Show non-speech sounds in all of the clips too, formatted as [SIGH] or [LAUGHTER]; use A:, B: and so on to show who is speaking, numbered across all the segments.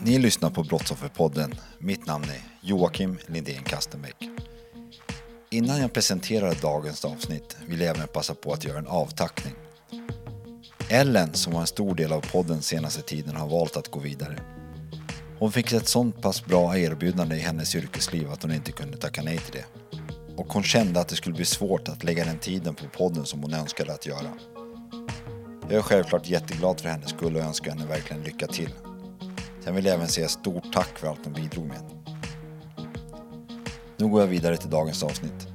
A: Ni lyssnar på Brottsofferpodden. Mitt namn är Joakim Lindén Kastenbäck. Innan jag presenterar dagens avsnitt vill jag även passa på att göra en avtackning. Ellen, som var en stor del av podden senaste tiden, har valt att gå vidare. Hon fick ett sånt pass bra erbjudande i hennes yrkesliv att hon inte kunde tacka nej till det. Och hon kände att det skulle bli svårt att lägga den tiden på podden som hon önskade att göra. Jag är självklart jätteglad för hennes skull och önskar henne verkligen lycka till. Sen vill jag även säga stort tack för allt hon bidrog med. Nu går jag vidare till dagens avsnitt.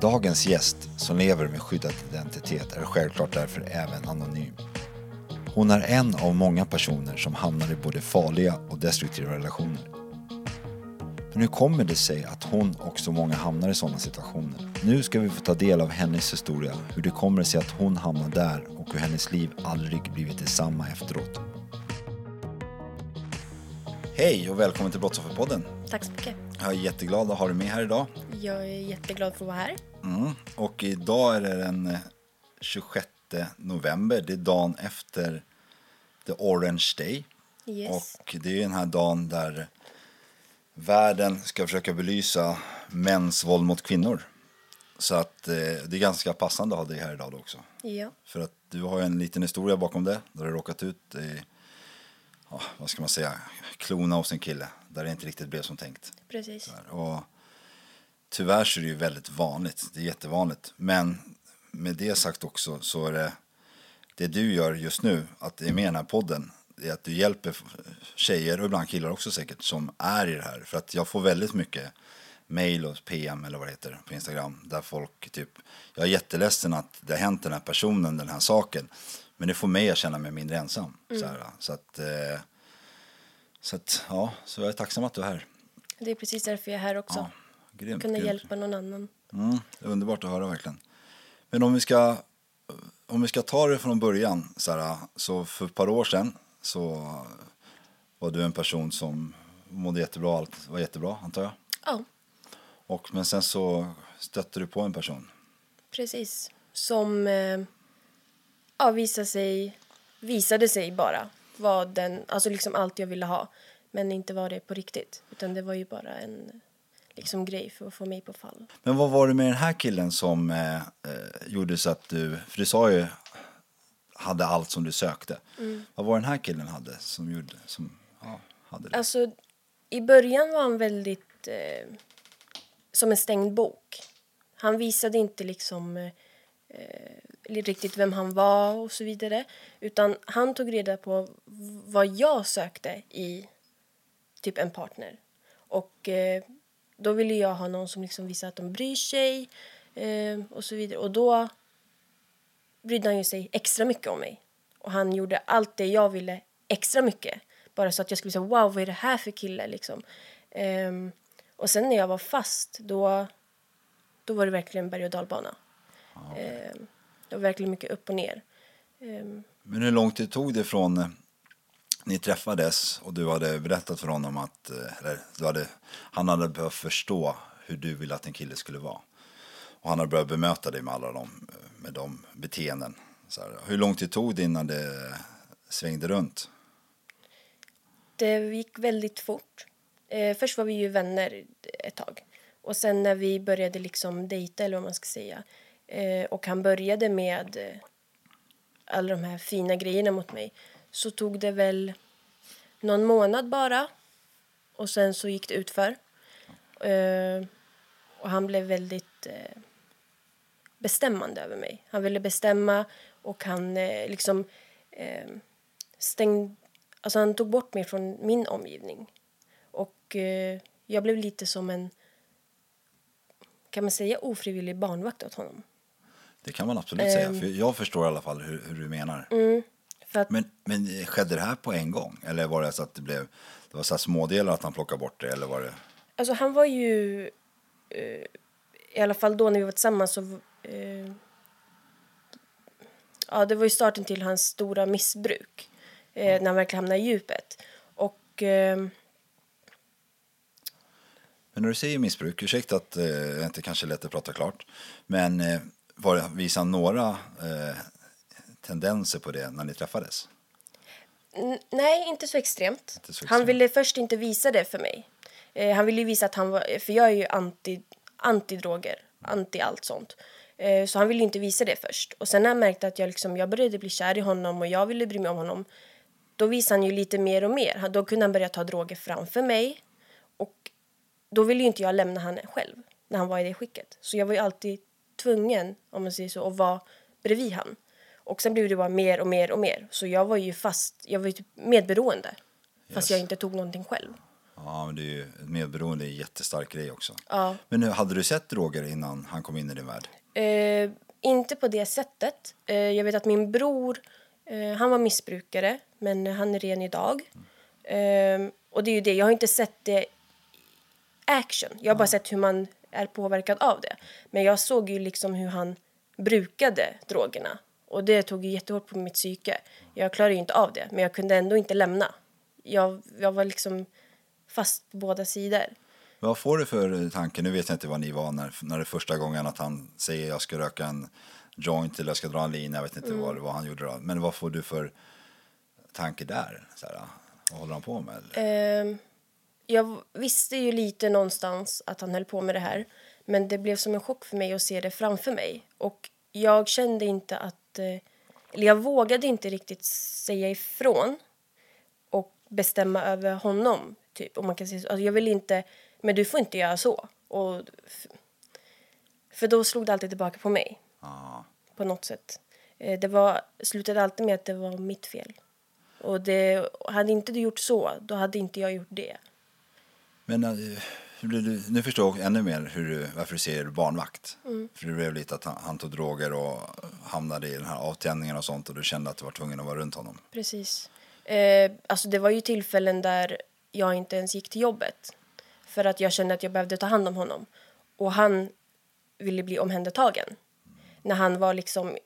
A: Dagens gäst, som lever med skyddad identitet, är självklart därför även anonym. Hon är en av många personer som hamnar i både farliga och destruktiva relationer. Men hur kommer det sig att hon och så många hamnar i sådana situationer? Nu ska vi få ta del av hennes historia, hur det kommer sig att hon hamnar där och hur hennes liv aldrig blivit detsamma efteråt. Hej och välkommen till Brottsofferpodden.
B: Tack så mycket.
A: Jag är jätteglad att ha dig med här idag.
B: Jag är jätteglad för att vara här.
A: Mm. Och idag är det den eh, 26 november. Det är dagen efter The Orange Day.
B: Yes.
A: Och det är den här dagen där världen ska försöka belysa mäns våld mot kvinnor. Så att eh, det är ganska passande att ha dig här idag också.
B: Ja.
A: För att du har en liten historia bakom det. Där du råkat ut i, vad ska man säga, klona hos en kille. Där det inte riktigt blev som tänkt.
B: Precis.
A: Och tyvärr så är det ju väldigt vanligt. Det är jättevanligt. Men med det sagt också så är det det du gör just nu, att det är med i den här podden, det är att du hjälper tjejer och ibland killar också säkert som är i det här. För att jag får väldigt mycket mail och PM eller vad det heter på Instagram där folk typ, jag är jätteledsen att det har hänt den här personen, den här saken. Men det får mig att känna mig mindre ensam. Så, här, så att, eh, så att, ja, så jag är tacksam att du är här.
B: Det är precis därför jag är här också.
A: Ja, grymt,
B: Kunna
A: grymt.
B: hjälpa någon annan.
A: Mm, underbart att höra verkligen. Men om vi ska, om vi ska ta det från början, Sara, så för ett par år sedan så var du en person som mådde jättebra, allt var jättebra antar jag.
B: Ja,
A: Och, men sen så stötte du på en person.
B: precis. Som eh, ja, visade, sig, visade sig bara vara den, alltså liksom allt jag ville ha. Men inte var det på riktigt. Utan det var ju bara en liksom grej för att få mig på fall.
A: Men vad var det med den här killen som eh, eh, gjorde så att du, för du sa ju hade allt som du sökte. Vad var den här killen hade som gjorde, som, ja, hade det?
B: Alltså, i början var han väldigt eh, som en stängd bok. Han visade inte liksom eh, eh, riktigt vem han var och så vidare. Utan han tog reda på vad jag sökte i typ en partner. Och eh, då ville jag ha någon som liksom visar att de bryr sig eh, och så vidare. Och då brydde han ju sig extra mycket om mig. Och han gjorde allt det jag ville extra mycket. Bara så att jag skulle säga wow, vad är det här för kille liksom. Ehm, och sen när jag var fast, då, då var det verkligen berg och dalbana. Ehm, det var verkligen mycket upp och ner. Ehm,
A: Men hur lång tid tog det från eh, ni träffades och du hade berättat för honom att eh, eller, du hade, han hade behövt förstå hur du ville att en kille skulle vara. Och han hade börjat bemöta dig med alla de, eh, med de beteenden. Så här, hur lång tid tog det innan det svängde runt?
B: det gick väldigt fort. Först var vi ju vänner ett tag. Och sen när vi började liksom dejta eller vad man ska säga. Eh, och han började med eh, alla de här fina grejerna mot mig så tog det väl någon månad bara och sen så gick det utför. Eh, och han blev väldigt eh, bestämmande över mig. Han ville bestämma och han eh, liksom eh, stängde... Alltså han tog bort mig från min omgivning. Och eh, jag blev lite som en, kan man säga, ofrivillig barnvakt åt honom.
A: Det kan man absolut säga. För jag förstår i alla fall hur, hur du menar.
B: För att,
A: Men, men skedde det här på en gång? Eller var det så att det blev det var så smådelar att han plockade bort det? Eller var det...
B: Alltså han var ju, eh, i alla fall då när vi var tillsammans så, eh, ja det var ju starten till hans stora missbruk. Eh, när han verkligen hamnade i djupet. Och eh,
A: Men när du säger missbruk, ursäkta att eh, det inte kanske är lätt att prata klart. Men eh, var visade han några eh, tendenser på det när ni träffades?
B: N- Nej, inte så extremt.
A: Inte så
B: Han
A: extremt.
B: ville först inte visa det för mig. Eh, han ville visa att han var, för jag är ju anti, anti-droger, anti allt sånt. Eh, så han ville inte visa det först. Och sen när han märkte att jag, liksom, jag började bli kär i honom och jag ville bry mig om honom, då visade han ju lite mer och mer. Han- Då kunde han börja ta droger framför mig. Och då ville ju inte jag lämna han själv när han var i det skicket. Så jag var ju alltid tvungen, om man säger så, att vara bredvid han. Och sen blev det bara mer och mer och mer. Så jag var ju fast, jag var ju typ medberoende. Fast
A: Yes.
B: jag inte tog någonting själv.
A: Ja, men det är ju, medberoende är en jättestark grej också.
B: Ja.
A: Men nu, hade du sett droger innan han kom in i din värld?
B: Eh, inte på det sättet. Eh, jag vet att min bror, eh, han var missbrukare, men han är ren idag. Eh, och det är ju det, jag har inte sett det action. Jag har bara sett hur man är påverkad av det. Men jag såg ju liksom hur han brukade drogerna. Och det tog ju jättehårt på mitt psyke. Jag klarade ju inte av det, men jag kunde ändå inte lämna. Jag, jag var liksom fast på båda sidor.
A: Vad får du för tanke? Nu vet jag inte vad ni var när, när det första gången att han säger jag ska röka en joint eller jag ska dra en lina. Jag vet inte vad det var han gjorde då. Men vad får du för tanke där? Så här, vad håller han på med? Eller?
B: Jag visste ju lite någonstans att han höll på med det här. Men det blev som en chock för mig att se det framför mig. Och jag kände inte att... eh, Eller jag vågade inte riktigt säga ifrån och bestämma över honom. Typ, om man kan säga så. Alltså, jag vill inte... Men du får inte göra så. Och, för då slog det alltid tillbaka på mig.
A: Ja.
B: På något sätt. Eh, Det var, slutade alltid med att det var mitt fel. Och det, hade inte du gjort så, då hade inte jag gjort det.
A: Men eh, nu förstår jag ännu mer hur du, varför du ser barnvakt. För det blev lite att han, han tog droger och hamnade i den här avtändningen och sånt och du kände att du var tvungen att vara runt honom.
B: Precis. Eh, alltså det var ju tillfällen där jag inte ens gick till jobbet. För att jag kände att jag behövde ta hand om honom. Och han ville bli omhändertagen. När han var liksom...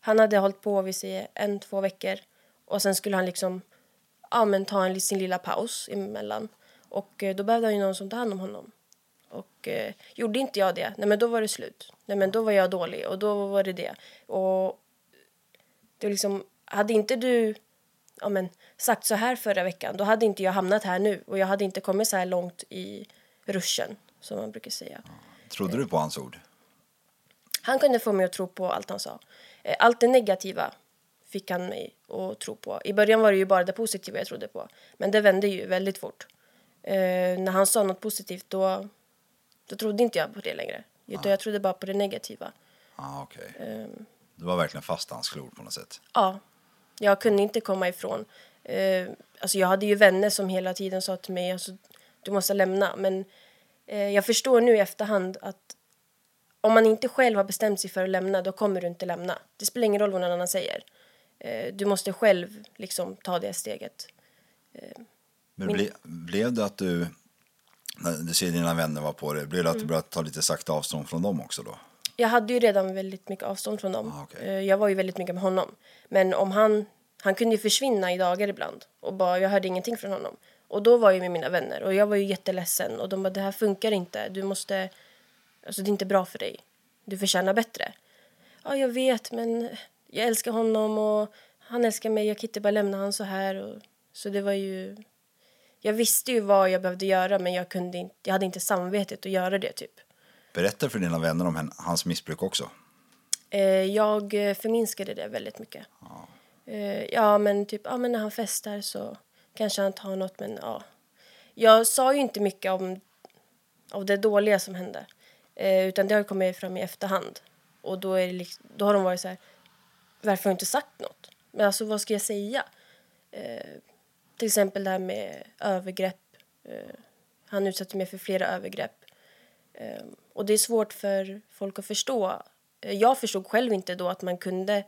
B: Han hade hållit på vid sig en, två veckor. Och sen skulle han liksom ja, men ta en, sin lilla paus emellan. Och eh, då behövde han ju någon som tog hand om honom. Och eh, gjorde inte jag det, nej men då var det slut. Nej men då var jag dålig och då var det det. Och det var liksom, hade inte du ja, men, sagt så här förra veckan, då hade inte jag hamnat här nu. Och jag hade inte kommit så här långt i ruschen, som man brukar säga.
A: Trodde du på hans ord?
B: Han kunde få mig att tro på allt han sa. Eh, Allt det negativa fick han mig att tro på. I början var det ju bara det positiva jag trodde på. Men det vände ju väldigt fort. Eh, när han sa något positivt då, då trodde inte jag på det längre. Utan jag trodde bara på det negativa.
A: Ja, okej. Du var verkligen fast hans klor på något sätt.
B: Ja, jag kunde inte komma ifrån. Eh, alltså jag hade ju vänner som hela tiden sa till mig alltså, du måste lämna. Men eh, jag förstår nu i efterhand att om man inte själv har bestämt sig för att lämna då kommer du inte lämna. Det spelar ingen roll vad någon annan säger. Eh, du måste själv liksom ta det steget.
A: Men ble, blev det att du, när du ser dina vänner var på det, blev det att
B: Mm.
A: du började ta lite sakta avstånd från dem också då?
B: Jag hade ju redan väldigt mycket avstånd från dem.
A: Ah, okej.
B: Eh, Jag var ju väldigt mycket med honom. Men om han, han kunde ju försvinna i dagar ibland och bara, jag hörde ingenting från honom. Och då var jag med mina vänner och jag var ju jätteledsen och de bara, det här funkar inte. Du måste, alltså det är inte bra för dig. Du förtjänar bättre. Ja, jag vet, men jag älskar honom och han älskar mig. Jag kan inte bara lämna honom så här. Och, så det var ju... Jag visste ju vad jag behövde göra men jag, kunde inte, jag hade inte samvetet att göra det typ.
A: Berätta för dina vänner om hans missbruk också.
B: Eh, jag eh, förminskade det väldigt mycket. Eh, ja, men typ, ja, men när han festar så kanske han tar något, men ja. Jag sa ju inte mycket om, om det dåliga som hände. Utan det har kommit fram i efterhand. Och då, är liksom, då har de varit så här, varför har du inte sagt något? Men alltså vad ska jag säga? Till exempel det här med övergrepp. Eh, han utsatte mig för flera övergrepp. Eh, och det är svårt för folk att förstå. Eh, jag förstod själv inte då att man kunde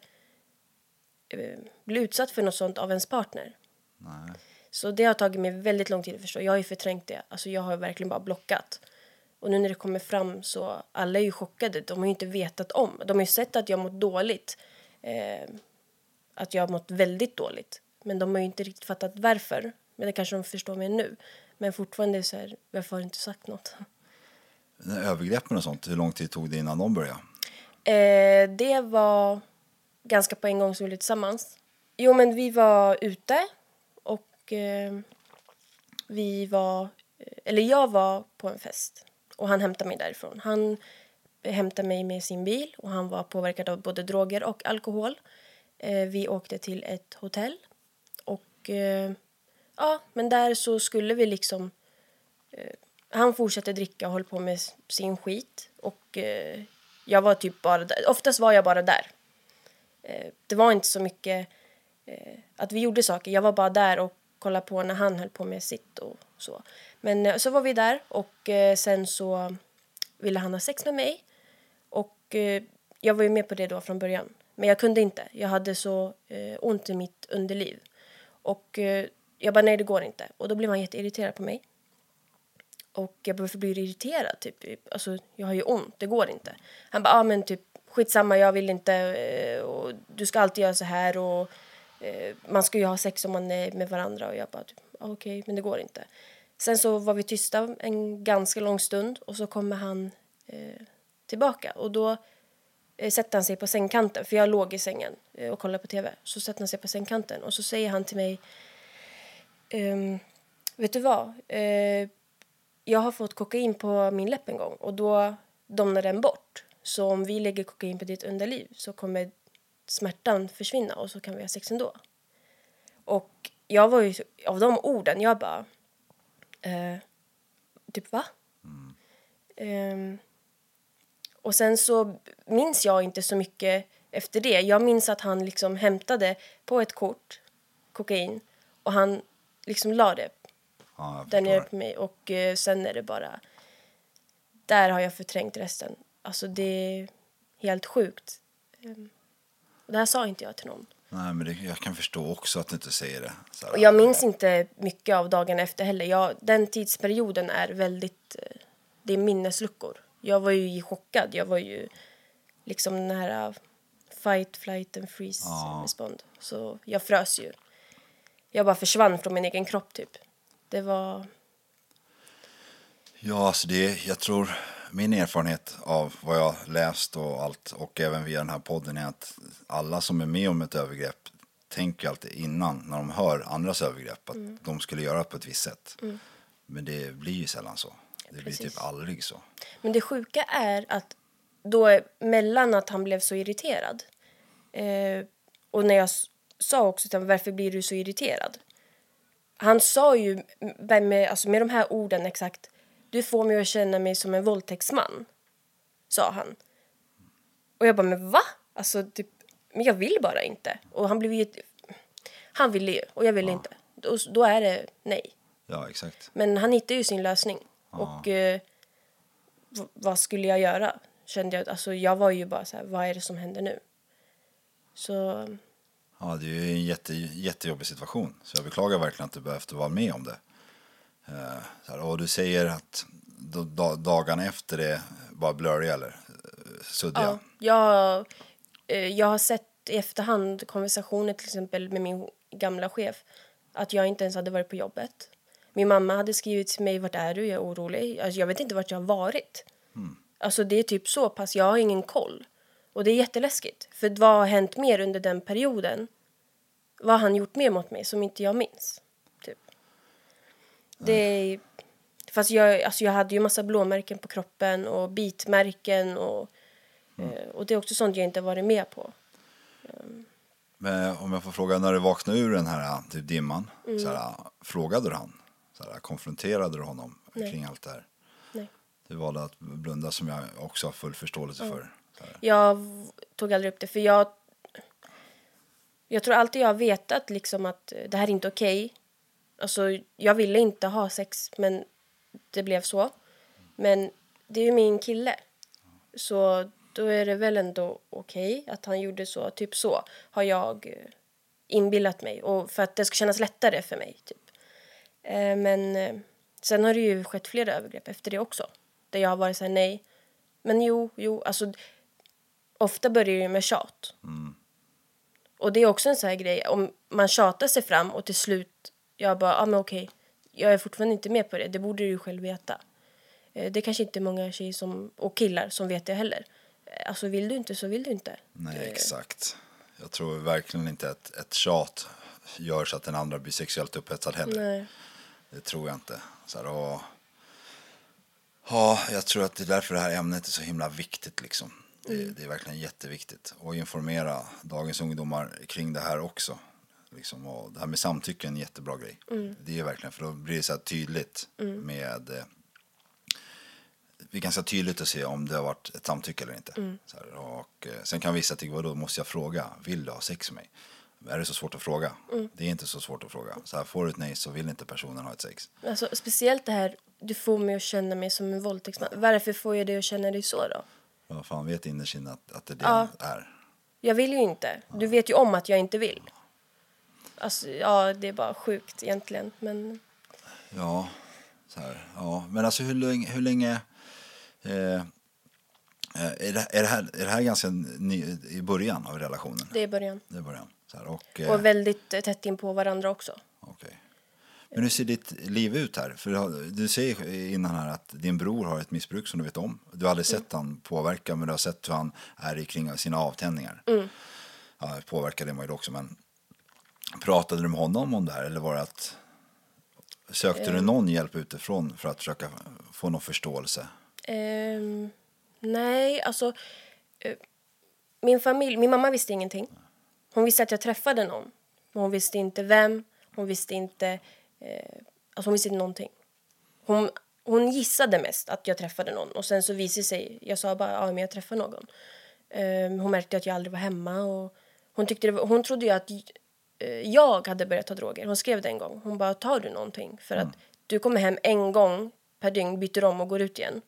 B: eh, bli utsatt för något sånt av ens partner. Så det har tagit mig väldigt lång tid att förstå. Jag har ju förträngt det. Alltså jag har verkligen bara blockat. Och nu när det kommer fram så alla är ju chockade. De har ju inte vetat om. De har ju sett att jag mått dåligt. Eh, att jag har mått väldigt dåligt. Men de har ju inte riktigt fattat varför. Men det kanske de förstår mer nu. Men fortfarande så här, varför har du inte sagt något?
A: Övergreppen och sånt, hur lång tid tog det innan de började?
B: Eh, det var ganska på en gång som vi blev tillsammans. Jo, men vi var ute och eh, vi var... Eller jag var på en fest och han hämtade mig därifrån. Han hämtade mig med sin bil och han var påverkad av både droger och alkohol. Eh, vi åkte till ett hotell och eh, ja, men där så skulle vi liksom... Eh, han fortsatte dricka och höll på med sin skit och eh, jag var typ bara där. Oftast var jag bara där. Eh, det var inte så mycket eh, att vi gjorde saker. Jag var bara där och kollade på när han höll på med sitt och så. Men eh, så var vi där och sen så ville han ha sex med mig. Och jag var ju med på det då från början. Men jag kunde inte. Jag hade så ont i mitt underliv. Och eh, jag bara, nej det går inte. Och då blev han jätteirriterad på mig. Och jag bara, varför blir du irriterad? Typ, alltså, jag har ju ont, det går inte. Han bara, ah, men typ skitsamma, jag vill inte. Eh, och du ska alltid göra så här. Och eh, man ska ju ha sex om man är med varandra. Och jag bara, typ, ah, okej, men det går inte. Sen så var vi tysta en ganska lång stund och så kommer han eh, tillbaka. Och då sätter han sig på sängkanten, för jag låg i sängen eh, och kollade på tv. Så sätter han sig på sängkanten och så säger han till mig, ehm, vet du vad? Eh, jag har fått kokain på min läpp en gång och då domnar den bort. Så om vi lägger kokain på ditt underliv så kommer smärtan försvinna och så kan vi ha sex ändå. Och jag var ju, av de orden, jag bara, eh, typ va? Ehm, och sen så minns jag inte så mycket efter det. Jag minns att han liksom hämtade på ett kort kokain och han liksom la det
A: Ja,
B: där nere på mig och eh, sen är det bara... Där har jag förträngt resten. Alltså det är helt sjukt. Ehm, det här sa inte jag till någon.
A: Nej, men det, jag kan förstå också att du inte säger det. Så här,
B: Och jag minns inte mycket av dagen efter heller. Jag, den tidsperioden är väldigt... eh, Det är minnesluckor. Jag var ju chockad. Jag var ju liksom den här eh, fight, flight and freeze
A: Ja.
B: respond. Så jag frös ju. Jag bara försvann från min egen kropp typ. Det var...
A: Ja, alltså det, jag tror min erfarenhet av vad jag läst och allt och även via den här podden är att alla som är med om ett övergrepp tänker alltid innan när de hör andras övergrepp att
B: Mm.
A: de skulle göra på ett visst sätt. Men det blir ju sällan så. Det blir
B: Precis.
A: typ aldrig så.
B: Men det sjuka är att då mellan att han blev så irriterad eh, och när jag sa också till honom, varför blir du så irriterad? Han sa ju med, alltså med de här orden exakt du får mig att känna mig som en våldtäktsman, sa han. Och jag bara, men va? Alltså, typ, men jag vill bara inte. Och han blev ju... Han ville ju, och jag ville inte. Då, då är det nej.
A: Ja, exakt.
B: Men han hittade ju sin lösning. Och eh, vad skulle jag göra? Kände jag. Alltså jag var ju bara så här, vad är det som händer nu? Så
A: Ja, det är ju en jätte, jättejobbig situation. Så jag beklagar verkligen att du behövde vara med om det. Eh, så här, och du säger att då, da, dagarna efter det var blurriga eller eh, suddiga.
B: ja, jag, eh, jag har sett i efterhand konversationer till exempel med min gamla chef att jag inte ens hade varit på jobbet. Min mamma hade skrivit till mig, vart är du? Jag är orolig. Alltså, jag vet inte vart jag har varit. Alltså det är typ så pass, jag har ingen koll. Och det är jätteläskigt. För vad har hänt mer under den perioden? Vad har han gjort mer mot mig som inte jag minns? Typ. Det är... Fast jag, alltså jag hade ju massa blåmärken på kroppen och bitmärken och Eh, och det är också sånt jag inte varit med på.
A: Men om jag får fråga, när du vaknade ur den här typ, dimman,
B: Mm.
A: så här, frågade du han? Så här, konfronterade du honom
B: Nej.
A: kring allt det här?
B: Nej.
A: Du valde att blunda som jag också har full förståelse för. Så här.
B: Jag tog aldrig upp det för jag... Jag tror alltid jag har vetat liksom att det här är inte okej. Alltså, jag ville inte ha sex, men det blev så. Men det är ju min kille. Så då är det väl ändå okej att han gjorde så. Typ så har jag eh, inbillat mig. Och för att det ska kännas lättare för mig. Typ. Eh, Men eh, sen har det ju skett flera övergrepp efter det också. Där jag har varit så här, nej. Men jo, jo, alltså ofta börjar det ju med tjat. Och det är också en sån här grej, om man tjatar sig fram och till slut, jag bara, ja ah, men okej, jag är fortfarande inte med på det, det borde du ju själv veta. Eh, Det kanske inte är många tjejer som, och killar som vet det heller. Alltså vill du inte så vill du inte.
A: Nej, exakt. Jag tror verkligen inte att ett tjat gör så att den andra blir sexuellt upphetsad heller.
B: Nej.
A: Det tror jag inte. Så här, och, ja, jag tror att det är därför det här ämnet är så himla viktigt. Liksom. Det,
B: Mm.
A: det är verkligen jätteviktigt. Och informera dagens ungdomar kring det här också. Liksom, och det här med samtycke är en jättebra grej.
B: Mm.
A: Det är verkligen, för då blir det så tydligt med... Eh, är ganska tydligt att se om det har varit ett samtycke eller inte.
B: Mm.
A: Här, och, eh, sen kan vissa tycka, vadå, måste jag fråga? Vill du ha sex med mig? Är det så svårt att fråga?
B: Mm.
A: Det är inte så svårt att fråga. Så här, får du ett nej så vill inte personen ha ett sex.
B: Alltså, speciellt det här, du får mig att känna mig som en våldtäktsman. Varför får jag dig att känna dig så då?
A: Vad fan vet innerst inne att, att det är det
B: Ja.
A: är.
B: Jag vill ju inte. Du vet ju om att jag inte vill. Alltså, ja, det är bara sjukt egentligen. Men
A: Ja, så här, ja. Men alltså hur länge, hur länge eh, eh, är, det, är, det här, är det här ganska ny, i början av relationen?
B: det är början.
A: Det är början. Här, och, eh,
B: Och väldigt eh, tätt in på varandra också.
A: okej. Men hur ser ditt liv ut här? För du säger innan här att din bror har ett missbruk som du vet om. Du har aldrig sett han påverka men du har sett hur han är kring sina avtändningar. Ja, påverkade man ju också men pratade du med honom om det här eller var det att sökte du någon hjälp utifrån för att försöka få någon förståelse?
B: Ehm, nej, alltså... eh, min familj, min mamma visste ingenting. Hon visste att jag träffade någon. Men hon visste inte vem. Hon visste inte... Eh, alltså hon visste inte någonting. Hon, hon gissade mest att jag träffade någon. Och sen så visade sig... Jag sa bara ja, men jag träffade någon. Ehm, hon märkte att jag aldrig var hemma. Och hon, tyckte var, hon trodde ju att eh, jag hade börjat ta droger. Hon skrev det en gång. Hon bara, tar du någonting? För att du kommer hem en gång per dygn, byter om och går ut igen.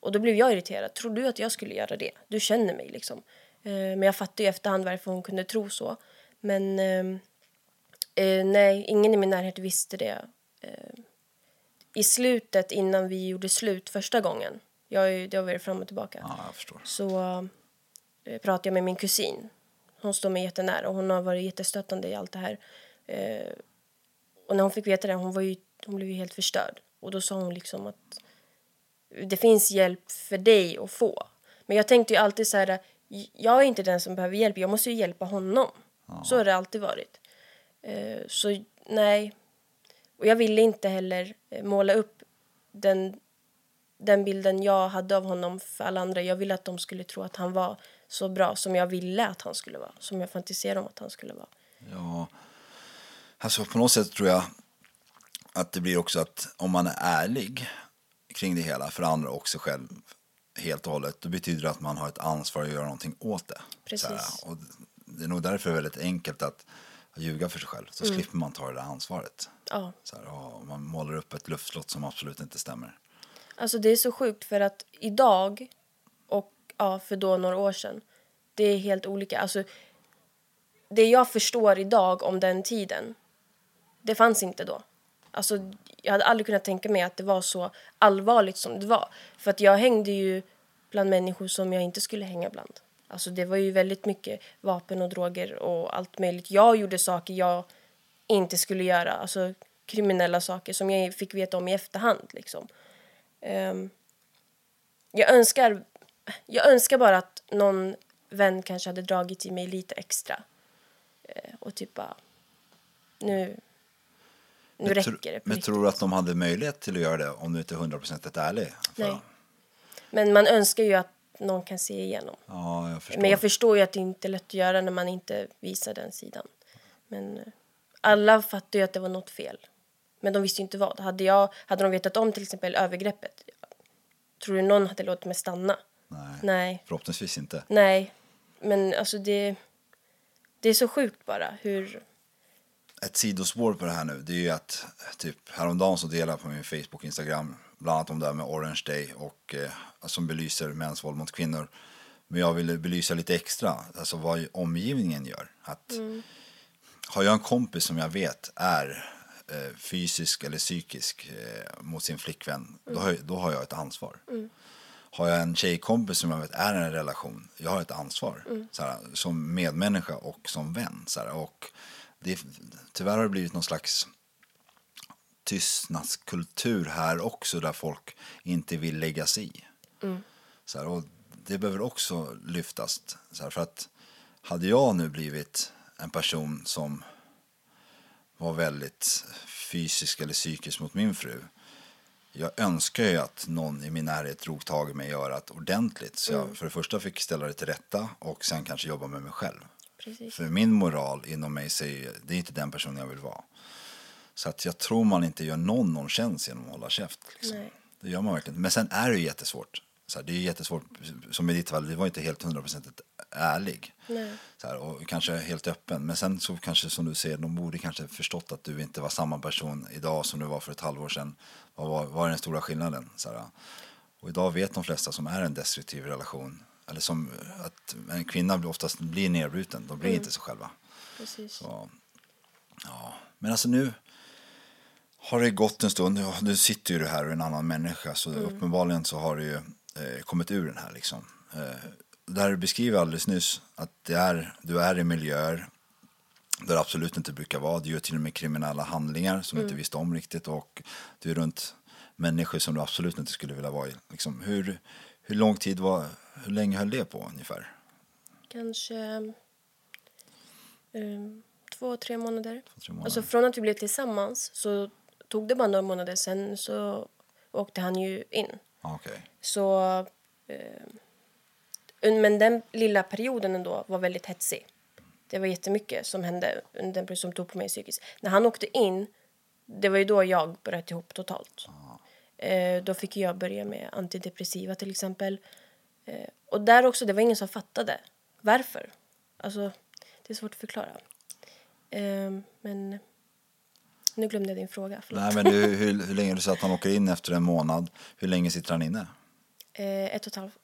B: Och då blev jag irriterad. Tror du att jag skulle göra det? Du känner mig liksom. Eh, men jag fattar ju efterhand varför hon kunde tro så. Men ehm, eh, nej, ingen i min närhet visste det. Eh, I slutet, innan vi gjorde slut första gången, jag, det har varit fram och tillbaka,
A: Ja,
B: så eh, pratade jag med min kusin. Hon står mig jättenära och hon har varit jättestöttande i allt det här. Eh, och när hon fick veta det, hon, var ju, hon blev ju helt förstörd. Och då sa hon liksom att det finns hjälp för dig att få. Men jag tänkte ju alltid så här, jag är inte den som behöver hjälp, jag måste ju hjälpa honom. Så har det alltid varit. Eh, så nej. Och jag ville inte heller eh, måla upp den, den bilden jag hade av honom för alla andra. Jag ville att de skulle tro att han var så bra som jag ville att han skulle vara. Som jag fantiserade om att han skulle vara.
A: Ja, alltså på något sätt tror jag att det blir också att om man är ärlig kring det hela för andra och sig själv helt och hållet, då betyder det att man har ett ansvar att göra någonting åt det.
B: Precis.
A: Och det är nog därför är väldigt enkelt att ljuga för sig själv, så
B: Mm.
A: slipper man ta det där ansvaret.
B: Ja.
A: Så här, och man målar upp ett luftslott som absolut inte stämmer.
B: Alltså det är så sjukt för att idag och ja, för då några år sedan, det är helt olika. Alltså, det jag förstår idag om den tiden, det fanns inte då. Alltså, jag hade aldrig kunnat tänka mig att det var så allvarligt som det var. För att jag hängde ju bland människor som jag inte skulle hänga bland. Alltså det var ju väldigt mycket vapen och droger och allt möjligt. Jag gjorde saker jag inte skulle göra, alltså kriminella saker som jag fick veta om i efterhand liksom. Um, jag önskar jag önskar bara att någon vän kanske hade dragit i mig lite extra. Uh, och typ bara, nu, nu
A: Men
B: räcker det.
A: Men
B: riktigt.
A: tror du att de hade möjlighet till att göra det om du inte är hundraprocentigt ärlig? För-
B: Nej. Men man önskar ju att någon kan se igenom.
A: Ja, jag förstår.
B: Men jag förstår ju att det inte är lätt att göra när man inte visar den sidan. Men eh, alla fattade ju att det var något fel. Men de visste ju inte vad. Hade, jag, hade de vetat om till exempel övergreppet, tror du någon hade låtit mig stanna?
A: Nej,
B: Nej.
A: förhoppningsvis inte.
B: Nej. Men alltså det, det är så sjukt bara hur...
A: Ett sidospår på det här nu, det är ju att typ häromdagen så delade jag på min Facebook och Instagram bland annat om det här med Orange Day och eh, som belyser mäns våld mot kvinnor. Men jag ville belysa lite extra, alltså vad omgivningen gör. Att har jag en kompis som jag vet är eh, fysisk eller psykisk eh, mot sin flickvän, då, har, då har jag ett ansvar. Har jag en tjejkompis som jag vet är i en relation, jag har ett ansvar. Så här, som medmänniska och som vän. Så här, och det, tyvärr har det blivit någon slags tystnadskultur här också där folk inte vill lägga sig i. Så här, och det behöver också lyftas. Så här, för att hade jag nu blivit en person som var väldigt fysisk eller psykisk mot min fru. Jag önskar ju att någon i min närhet drog tag i mig i örat ordentligt. Så jag för det första fick ställa det till rätta och sen kanske jobba med mig själv.
B: Precis.
A: För min moral inom mig säger det är inte den personen jag vill vara. Så att jag tror man inte gör någon någon tjänst genom att hålla käft. Liksom.
B: Nej.
A: Det gör man verkligen. Men sen är det ju jättesvårt. Så här, det är jättesvårt, som i ditt fall, det var inte helt hundraprocentigt ärlig.
B: Nej.
A: Så här, och kanske helt öppen. Men sen så kanske som du säger, de borde kanske förstått att du inte var samma person idag som du var för ett halvår sedan. Vad var, vad är den stora skillnaden? Så här, och idag vet de flesta som är en destruktiv relation, eller som att en kvinna blir oftast blir nedbruten, de blir inte så själva.
B: Precis.
A: Så, ja. Men alltså nu har det gått en stund, nu sitter ju du här och är en annan människa så uppenbarligen så har du ju eh, kommit ur den här liksom. Eh, där du beskriver alldeles nyss att det är, du är i miljöer där det absolut inte brukar vara. Du gör till och med kriminella handlingar som du inte visste om riktigt och du är runt människor som du absolut inte skulle vilja vara i. Liksom, hur, hur lång tid var, hur länge höll det på ungefär?
B: Kanske um, två, tre månader.
A: Två, tre månader.
B: Alltså från att vi blev tillsammans så tog det bara några månader sen så åkte han ju in.
A: Ja, Okej.
B: Så, eh, men den lilla perioden ändå var väldigt hetsig. Det var jättemycket som hände under den som tog på mig psykiskt. När han åkte in, det var ju då jag bröt ihop totalt. Eh, då fick jag börja med antidepressiva till exempel. Eh, och där också, det var ingen som fattade varför. Alltså, det är svårt att förklara. Eh, men nu glömde jag din fråga. Förlåt.
A: Nej, men du, hur, hur länge du sa att han åker in efter en månad? Hur länge sitter han inne?
B: Eh, ett och ett halvt...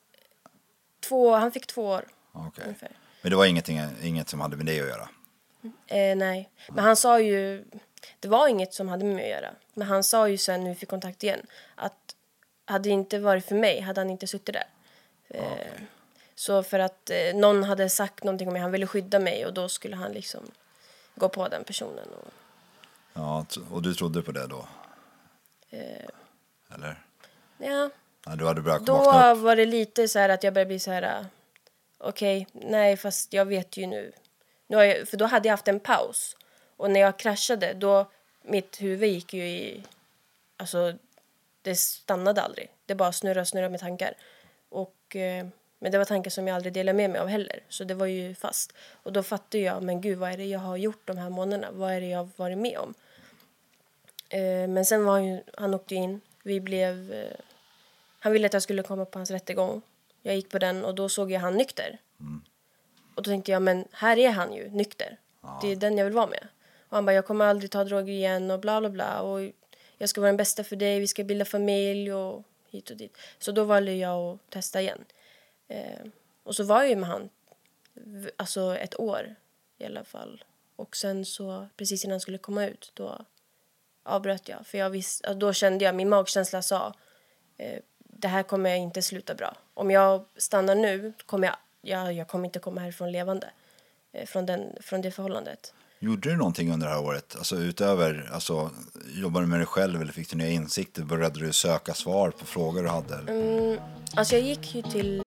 B: Två, han fick två år ungefär.
A: Men det var ingenting, inget som hade med det att göra?
B: Eh, nej, men han sa ju... Det var inget som hade med mig att göra. Men han sa ju sen när vi fick kontakt igen att hade det inte varit för mig hade han inte suttit där. Eh, Så för att eh, någon hade sagt någonting om mig, han ville skydda mig och då skulle han liksom gå på den personen. Och,
A: Ja, och du trodde på det då?
B: eh,
A: Eller?
B: ja,
A: Nej, du hade börjat
B: då var det lite så här att jag började bli så här... Okej, nej fast jag vet ju nu. nu jag, för då hade jag haft en paus. Och när jag kraschade då, mitt huvud gick ju i... Alltså, det stannade aldrig. Det bara snurrade och snurrade med tankar. Och, eh, men det var tankar som jag aldrig delade med mig av heller. Så det var ju fast. Och då fattade jag, men gud vad är det jag har gjort de här månaderna? Vad är det jag har varit med om? Eh, men sen var han han åkte in. Vi blev... Eh, han ville att jag skulle komma på hans rättegång. Jag gick på den och då såg jag han nykter. Och då tänkte jag, men här är han ju nykter. Det är den jag vill vara med. Och han bara, jag kommer aldrig ta droger igen och bla bla bla. Och jag ska vara den bästa för dig, vi ska bilda familj och hit och dit. Så då valde jag att testa igen. Eh, och så var jag ju med han, alltså ett år i alla fall. Och sen så, precis innan han skulle komma ut, då avbröt jag. För jag visste, då kände jag, min magkänsla sa, eh, det här kommer jag inte sluta bra. Om jag stannar nu kommer jag, jag, jag kommer inte komma härifrån levande. Eh, från, den, från det förhållandet.
A: Gjorde du någonting under det här året? Alltså utöver, alltså jobbade du med dig själv eller fick du nya insikter? Började du söka svar på frågor du hade?
B: Mm, alltså jag gick ju till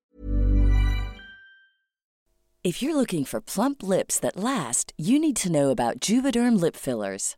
C: If you're looking for plump lips that last, you need to know about Juvederm lip fillers.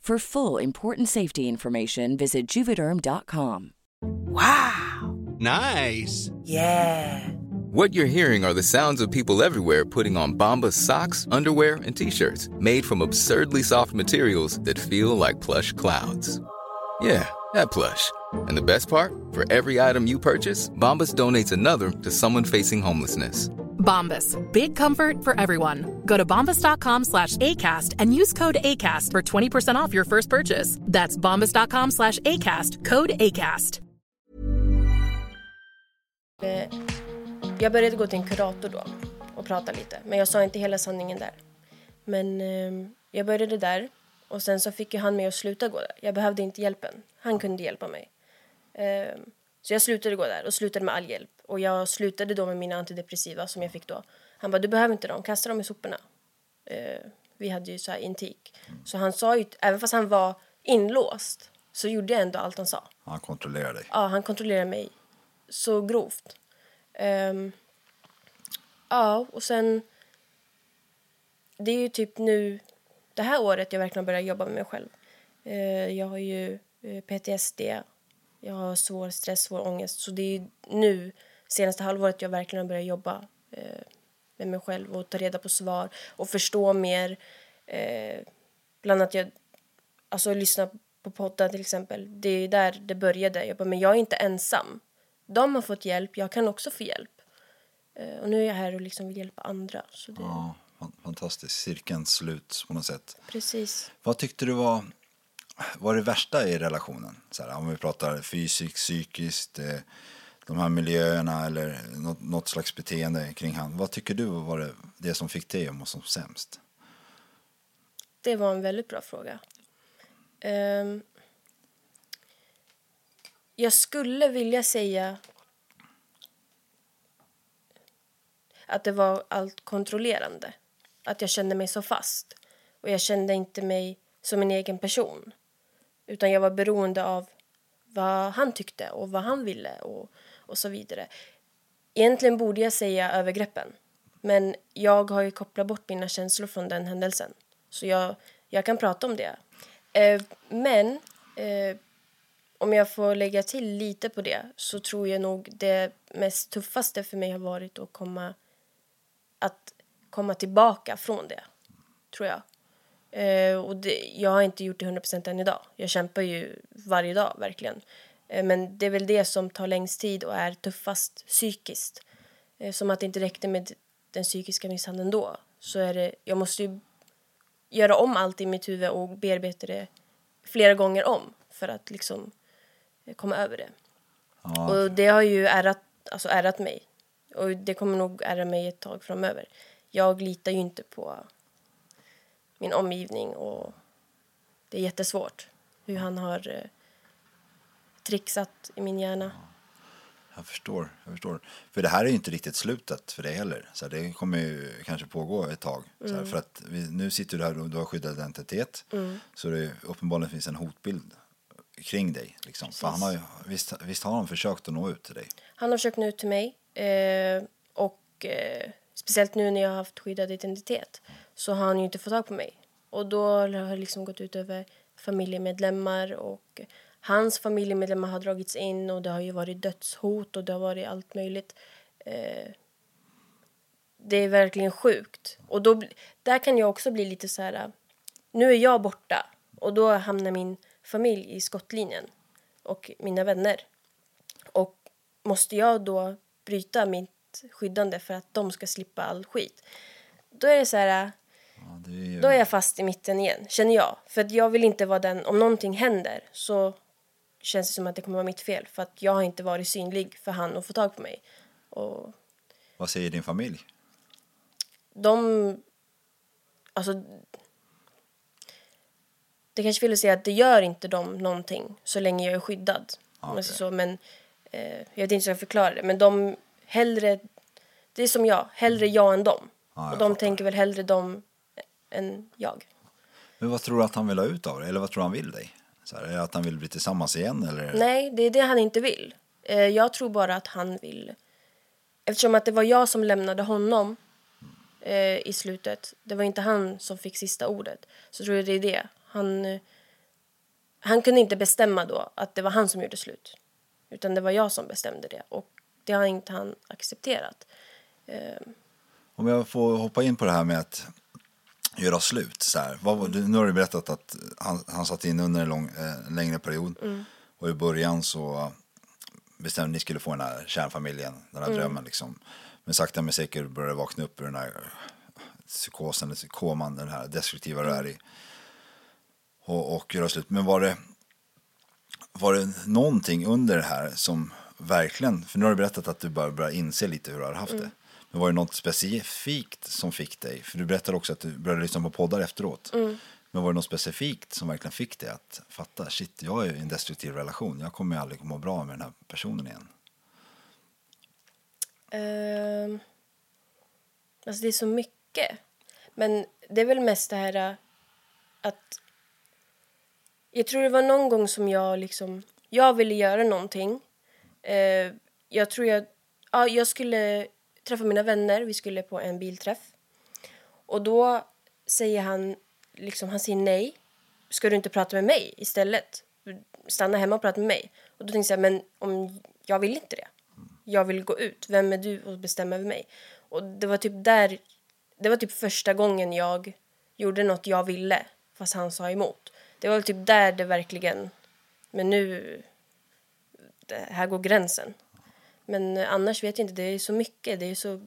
C: For full important safety information, visit juvederm.com. Wow!
D: Nice.
E: Yeah.
F: What you're hearing are the sounds of people everywhere putting on Bombas socks, underwear, and t-shirts made from absurdly soft materials that feel like plush clouds. Yeah, that plush. And the best part? For every item you purchase, Bombas donates another to someone facing homelessness.
G: Bombas. Big comfort for everyone. Go to bombas.com slash ACAST and use code ACAST for 20% off your first purchase. That's bombas.com slash ACAST. Code ACAST.
B: Eh, jag började gå till en kurator då och prata lite. Men jag sa inte hela sanningen där. Men ehm, jag började där och sen så fick ju han mig att sluta gå där. Jag behövde inte hjälpen. Han kunde hjälpa mig. Ehm, så jag slutade gå där och slutade med all hjälp. Och jag slutade då med mina antidepressiva som jag fick då. Han bara, du behöver inte dem, kasta dem i soporna. Eh, vi hade ju så här intik. Så han sa ju, även fast han var inlåst så gjorde jag ändå allt han sa.
A: Han kontrollerar dig.
B: Ja, han kontrollerar mig så grovt. Ehm, ja, och sen... Det är ju typ nu, det här året jag verkligen börjar jobba med mig själv. Eh, jag har ju eh, PTSD, jag har svår stress, svår ångest. Så det är ju nu, senaste halvåret, jag verkligen har börjat jobba eh, med mig själv och ta reda på svar och förstå mer. Eh, bland annat jag, alltså lyssna på poddar till exempel. Det är där det började. Jag bara, men jag är inte ensam. De har fått hjälp, jag kan också få hjälp. Eh, och nu är jag här och liksom vill hjälpa andra. Så det,
A: Ja, fan- fantastiskt. Cirkeln slut på något sätt.
B: Precis.
A: Vad tyckte du var, var det värsta i relationen? Så här, om vi pratar fysiskt, psykiskt, eh, de här miljöerna eller något, något slags beteende kring han. Vad tycker du var det, det som fick dig att må som sämst?
B: Det var en väldigt bra fråga. Um, jag skulle vilja säga att det var allt kontrollerande. Att jag kände mig så fast. Och jag kände inte mig som en egen person. Utan jag var beroende av vad han tyckte och vad han ville och, och så vidare. Egentligen borde jag säga övergreppen. Men jag har ju kopplat bort mina känslor från den händelsen. Så jag, jag kan prata om det. Eh, men eh, om jag får lägga till lite på det så tror jag nog det mest tuffaste för mig har varit att komma, att komma tillbaka från det. Tror jag. Eh, och det, jag har inte gjort det 100% än idag. Jag kämpar ju varje dag, verkligen. Eh, men det är väl det som tar längst tid och är tuffast psykiskt. Eh, som att det inte räckte med den psykiska misshandeln då. Så är det, jag måste ju göra om allt i mitt huvud och bearbeta det flera gånger om för att liksom eh, komma över det. Och det har ju ärrat, alltså ärrat mig. Och det kommer nog ärra mig ett tag framöver. Jag litar ju inte på min omgivning och det är jättesvårt hur han har trixat i min hjärna.
A: Jag förstår, jag förstår. För det här är ju inte riktigt slutet för dig heller. Så det kommer ju kanske pågå ett tag. Så här, för att vi, nu sitter du här och du har skyddad identitet. Så det uppenbarligen finns en hotbild kring dig. Liksom. För han har ju, visst, visst har han försökt att nå ut till dig?
B: Han har försökt nå ut till mig eh, och eh, speciellt nu när jag har haft skyddad identitet så har han ju inte fått tag på mig. Och då har det liksom gått ut över familjemedlemmar och hans familjemedlemmar har dragits in och det har ju varit dödshot och det har varit allt möjligt. Eh, det är verkligen sjukt. Och då, där kan jag också bli lite så här... Nu är jag borta och då hamnar min familj i skottlinjen och mina vänner. Och måste jag då bryta mitt skyddande för att de ska slippa all skit? Då är det så här...
A: Ja, är ju...
B: Då är jag fast i mitten igen, känner jag. För att jag vill inte vara den, om någonting händer så känns det som att det kommer vara mitt fel. För att jag har inte varit synlig för han att få tag på mig. Och
A: Vad säger din familj?
B: de, alltså. Det kanske vill säga att det gör inte dem någonting så länge jag är skyddad. om man säger så, men eh, jag vet inte hur jag ska förklara det. Men de hellre, det är som jag, hellre jag än dem.
A: Jag
B: och de
A: fattar.
B: tänker väl hellre dem än jag.
A: Men vad tror du att han vill ha ut av det? Eller vad tror han vill dig? Så här, är det att han vill bli tillsammans igen eller?
B: Nej, det är det han inte vill. Eh, jag tror bara att han vill... Eftersom att det var jag som lämnade honom eh, i slutet. Det var inte han som fick sista ordet. Så tror jag det är det. Han, eh, han kunde inte bestämma då att det var han som gjorde slut. Utan det var jag som bestämde det. Och det har inte han accepterat.
A: Om jag får hoppa in på det här med att göra slut. Så här. Vad, du, nu har du berättat att han, han satt in under en lång, eh, längre period. Och i början så bestämde ni skulle få den här kärnfamiljen, den här drömmen liksom. Men sakta men säkert började vakna upp ur den här psykosen, koman, den här destruktiva du är i. Och, och göra slut. Men var det, var det någonting under det här som verkligen, för nu har du berättat att du bara börjar inse lite hur du har haft det. Men var det något specifikt som fick dig? För du berättade också att du började lyssna på poddar efteråt. Men var det något specifikt som verkligen fick dig att fatta, shit, jag är i en destruktiv relation. Jag kommer aldrig må bra med den här personen igen.
B: Ehm, alltså det är så mycket. Men det är väl mest det här äh, att... Jag tror det var någon gång som jag liksom... Jag ville göra någonting. Eh, jag tror jag... Ja, jag skulle träffa mina vänner. Vi skulle på en bilträff. Och då säger han liksom, han säger nej. Ska du inte prata med mig istället? Stanna hemma och prata med mig. Och då tänkte jag, men om jag vill inte det. Jag vill gå ut. Vem är du och bestämma över mig? Och det var typ där, det var typ första gången jag gjorde något jag ville fast han sa emot. Det var typ där det verkligen, men nu, det här går gränsen. Men annars vet jag inte, det är så mycket, det är så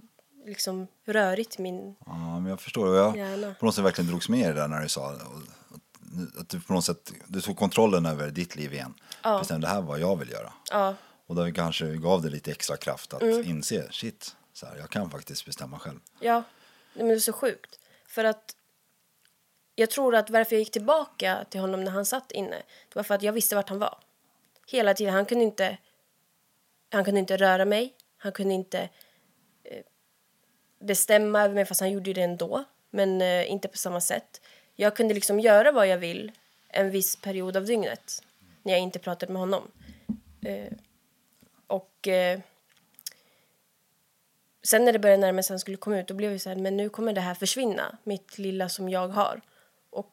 B: liksom rörigt min
A: Ja, men jag förstår. Och Jag
B: Gärna.
A: på något sätt verkligen drogs med i det där när du sa att du på något sätt du tog kontrollen över ditt liv igen.
B: Ja.
A: Bestämde det här vad jag vill göra.
B: Ja,
A: Och då kanske gav det lite extra kraft att
B: Mm.
A: inse, shit, så här, jag kan faktiskt bestämma själv.
B: ja. Men det är så sjukt. För att jag tror att varför jag gick tillbaka till honom när han satt inne, det var för att jag visste vart han var. Hela tiden. Han kunde inte, han kunde inte röra mig. Han kunde inte eh, bestämma över mig, fast han gjorde det ändå. Men eh, inte på samma sätt. Jag kunde liksom göra vad jag vill en viss period av dygnet när jag inte pratade med honom. Eh, och sen när det började närma sig han skulle komma ut då blev jag så här, men nu kommer det här försvinna, mitt lilla som jag har. Och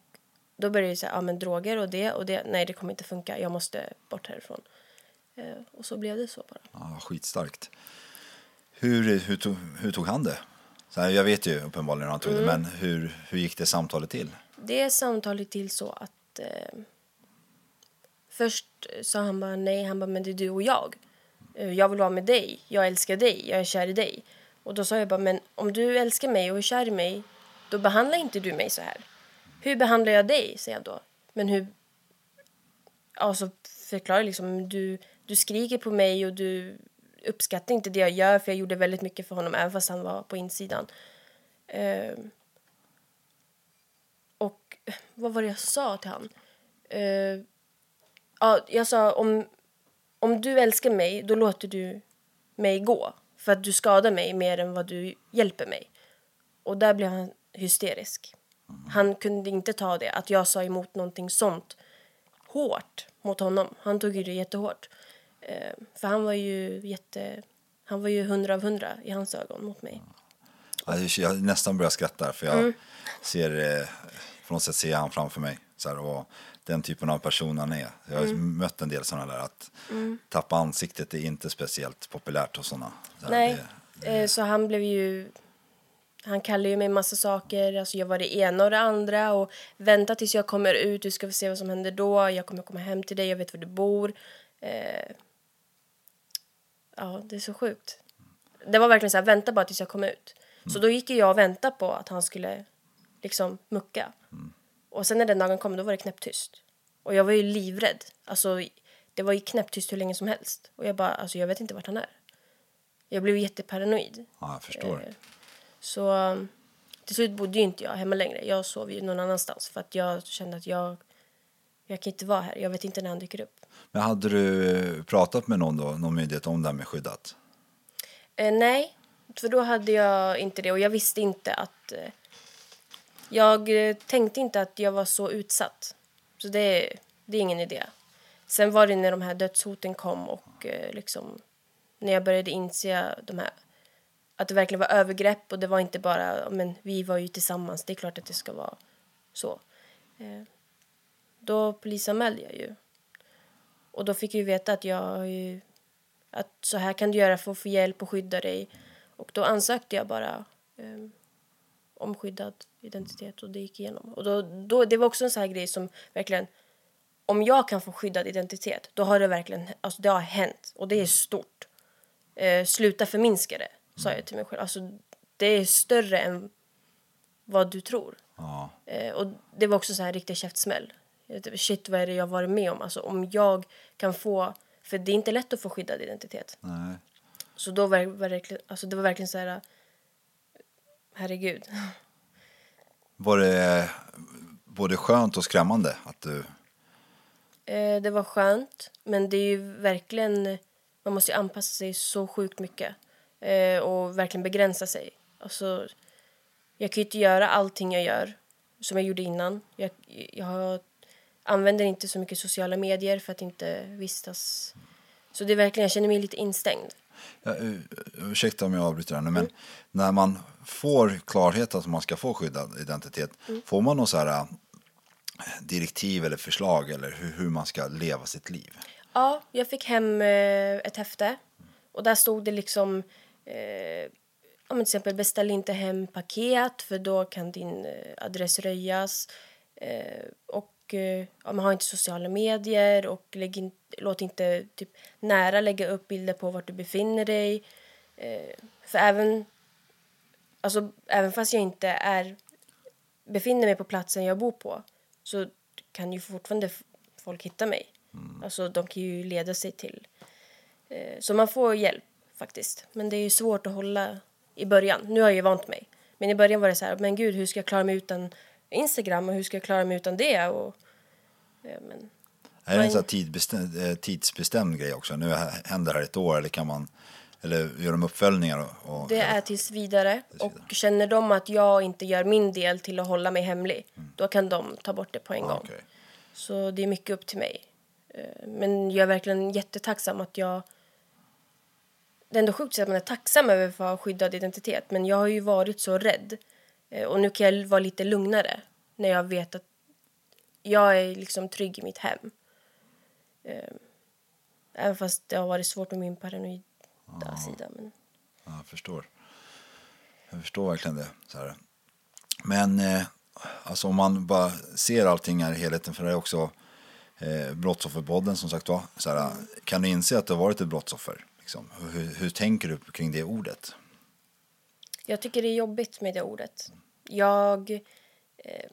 B: då började jag säga ja men droger och det och det, nej det kommer inte funka, jag måste bort härifrån. Eh, och så blev det så bara.
A: Ja, skitstarkt. Hur, hur, tog, hur tog han det? Så här, jag vet ju uppenbarligen hur han tog
B: Mm.
A: det, men hur, hur gick det samtalet till?
B: Det samtalet till så att eh, först sa han bara nej, han bara men det är du och jag. Eh, Jag vill vara med dig, jag älskar dig, jag är kär i dig. Och då sa jag bara men om du älskar mig och är kär i mig då behandlar inte du mig så här. Hur behandlar jag dig? säger jag då. Men hur... Ja, så förklarar jag liksom du, du skriker på mig och du uppskattar inte det jag gör för jag gjorde väldigt mycket för honom även fast han var på insidan. Eh, och vad var det jag sa till han? Eh, ja, jag sa om, om du älskar mig då låter du mig gå för att du skadar mig mer än vad du hjälper mig. Och där blev han hysterisk. Han kunde inte ta det, att jag sa emot någonting sånt hårt mot honom. Han tog ju det jättehårt. Eh, för han var ju jätte... Han var ju hundra av hundra i hans ögon mot mig.
A: Ja, jag- nästan börjar skratta för jag
B: Mm.
A: ser, eh, på något sätt ser jag han framför mig. Så här, och den typen av person han är. Jag har
B: Mm.
A: mött en del sådana där, att tappa ansiktet är inte speciellt populärt hos sådana. Så här,
B: Nej,
A: det-
B: eh, så han blev ju... han kallar ju mig massa saker. Alltså jag var det ena och det andra. Och vänta tills jag kommer ut. Du ska få se vad som händer då. Jag kommer komma hem till dig. Jag vet var du bor. Eh, ja, det är så sjukt. Det var verkligen så här, vänta bara tills jag kommer ut. Så då gick ju jag och väntade på att han skulle liksom mucka. Och sen när den dagen kom, då var det knäpptyst. Och jag var ju livrädd. Alltså, det var ju knäpptyst hur länge som helst. Och jag bara, alltså jag vet inte vart han är. Jag blev jätteparanoid.
A: Ja, jag förstår.
B: Eh, Så um, till slut bodde ju inte jag hemma längre. Jag sov ju någon annanstans för att jag kände att jag, jag kan inte vara här. Jag vet inte när han dyker upp.
A: Men hade du pratat med någon då, någon myndighet om det här med skyddat?
B: Eh, nej, för då hade jag inte det och jag visste inte att... Eh, jag eh, tänkte inte att jag var så utsatt. Så det, det är ingen idé. Sen var det när de här dödshoten kom och eh, liksom när jag började inse de här, att det verkligen var övergrepp och det var inte bara men vi var ju tillsammans, det är klart att det ska vara så. Då polisanmälde jag ju. Och då fick jag veta att jag ju att så här kan du göra för att få hjälp och skydda dig. Och då ansökte jag bara eh, om skyddad identitet och det gick igenom. Och då, då, det var också en sån här grej som verkligen, om jag kan få skyddad identitet, då har det verkligen, alltså det har hänt och det är stort. Eh, sluta förminska det, sa jag till mig själv. Alltså det är större än vad du tror.
A: Ja.
B: Eh, och det var också så här riktig käftsmäll. Shit, vad är det jag har varit med om? Alltså om jag kan få, för det är inte lätt att få skyddad identitet.
A: Nej.
B: Så då var det verkligen, alltså det var verkligen så här, herregud.
A: Var det både skönt och skrämmande att du...
B: Eh, det var skönt, men det är ju verkligen, man måste ju anpassa sig så sjukt mycket. Eh, och verkligen begränsa sig. Alltså, jag kan ju inte göra allting jag gör som jag gjorde innan. Jag, jag använder inte så mycket sociala medier för att inte vistas. Så det är verkligen, jag känner mig lite instängd.
A: Ja, u- ursäkta om jag avbryter här nu, men när man får klarhet att man ska få skyddad identitet, får man någon så här äh, direktiv eller förslag eller hur, hur man ska leva sitt liv?
B: Ja, jag fick hem eh, ett häfte och där stod det liksom eh, men till exempel beställ inte hem paket för då kan din eh, adress röjas eh, och eh, ja, man har inte sociala medier och lägg in, låt inte typ nära lägga upp bilder på vart du befinner dig eh, för även alltså även fast jag inte är befinner mig på platsen jag bor på så kan ju fortfarande folk hitta mig. Alltså de kan ju leda sig till. Eh, så man får hjälp faktiskt. Men det är ju svårt att hålla i början. Nu har jag ju vant mig. Men i början var det så här, men gud hur ska jag klara mig utan Instagram och hur ska jag klara mig utan det? Och, eh, men,
A: Är det en sån tidsbestämd, eh, tidsbestämd grej också? Nu hä- händer det här ett år eller kan man eller gör de uppföljningar? Och,
B: det är tills vidare. Och känner de att jag inte gör min del till att hålla mig hemlig, då kan de ta bort det på en
A: Ja,
B: gång.
A: okej.
B: Så det är mycket upp till mig. Eh, Men jag är verkligen jättetacksam att jag... Det är ändå sjukt att man är tacksam över att ha skyddad identitet. Men jag har ju varit så rädd. Eh, Och nu kan jag vara lite lugnare när jag vet att jag är liksom trygg i mitt hem. Eh, Även fast det har varit svårt med min paranoida sida. Men...
A: Ja, jag förstår. Jag förstår verkligen det. Så här. Men eh, alltså om man bara ser allting här i helheten, för det är också eh, Brottsofferpodden som sagt var. Så här, kan du inse att du har varit ett brottsoffer? Liksom? Hur, hur tänker du kring det ordet?
B: Jag tycker det är jobbigt med det ordet. Jag... Eh,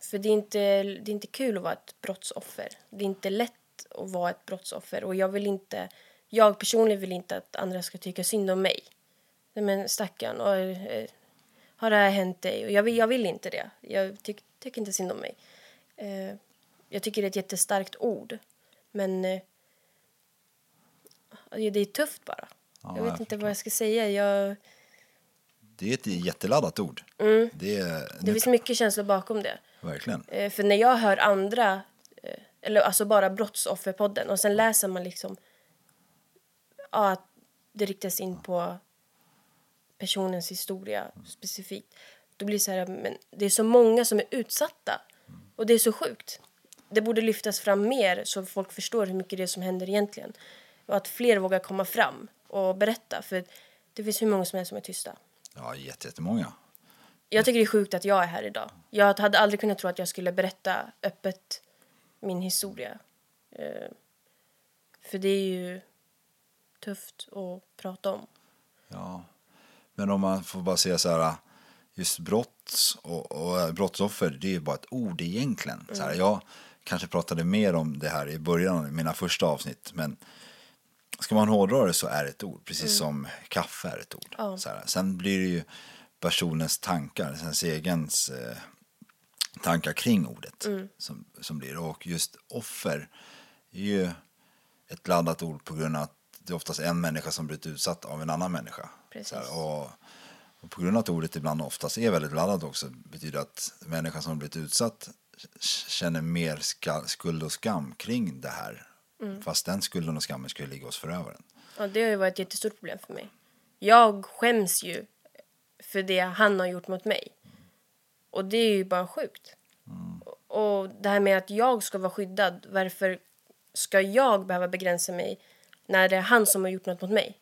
B: för det är, inte, det är inte kul att vara ett brottsoffer. Det är inte lätt att vara ett brottsoffer. Och jag vill inte... Jag personligen vill inte att andra ska tycka synd om mig. Men stackarn, och, eh, har det här hänt dig? Och jag vill, jag vill inte det. Jag tyck, tycker inte synd om mig. Eh, jag tycker det är ett jättestarkt ord. Men det är tufft bara.
A: Ja,
B: jag vet
A: jag
B: inte vad jag ska säga. Jag...
A: Det är ett jätteladdat ord. Det är
B: Mm. Det finns mycket känslor bakom det.
A: verkligen.
B: Eh, För när jag hör andra, eh, eller alltså bara Brottsofferpodden och sen läser man liksom ja, att det riktas in på personens historia specifikt. Då blir det så här, men det är så många som är utsatta och det är så sjukt. Det borde lyftas fram mer så folk förstår hur mycket det är som händer egentligen. Och att fler vågar komma fram och berätta för det finns hur många som helst som är tysta.
A: Ja, jätte- jättemånga.
B: Jag tycker det är sjukt att jag är här idag. Jag hade aldrig kunnat tro att jag skulle berätta öppet min historia. Eh, för det är ju tufft att prata om.
A: Ja. Men om man får bara säga så här, just brott och, och brottsoffer, det är ju bara ett ord egentligen. Så här, jag kanske pratade mer om det här i början av mina första avsnitt, men ska man hårdra det så är det ett ord, precis som kaffe är ett ord.
B: Ja.
A: Så här, sen blir det ju personens tankar, ens egens eh, tankar kring ordet som, som blir. Och just offer är ju ett laddat ord på grund av att det är oftast en människa som blivit utsatt av en annan människa. Här, och, och på grund av att ordet ibland oftast är väldigt laddat också betyder att människan som blivit utsatt känner mer skuld och skam kring det här. Fast den skulden och skammen skulle ligga hos förövaren.
B: Ja, det har ju varit ett jättestort problem för mig. Jag skäms ju för det han har gjort mot mig. Och det är ju bara sjukt. Och det här med att jag ska vara skyddad, varför ska jag behöva begränsa mig när det är han som har gjort något mot mig?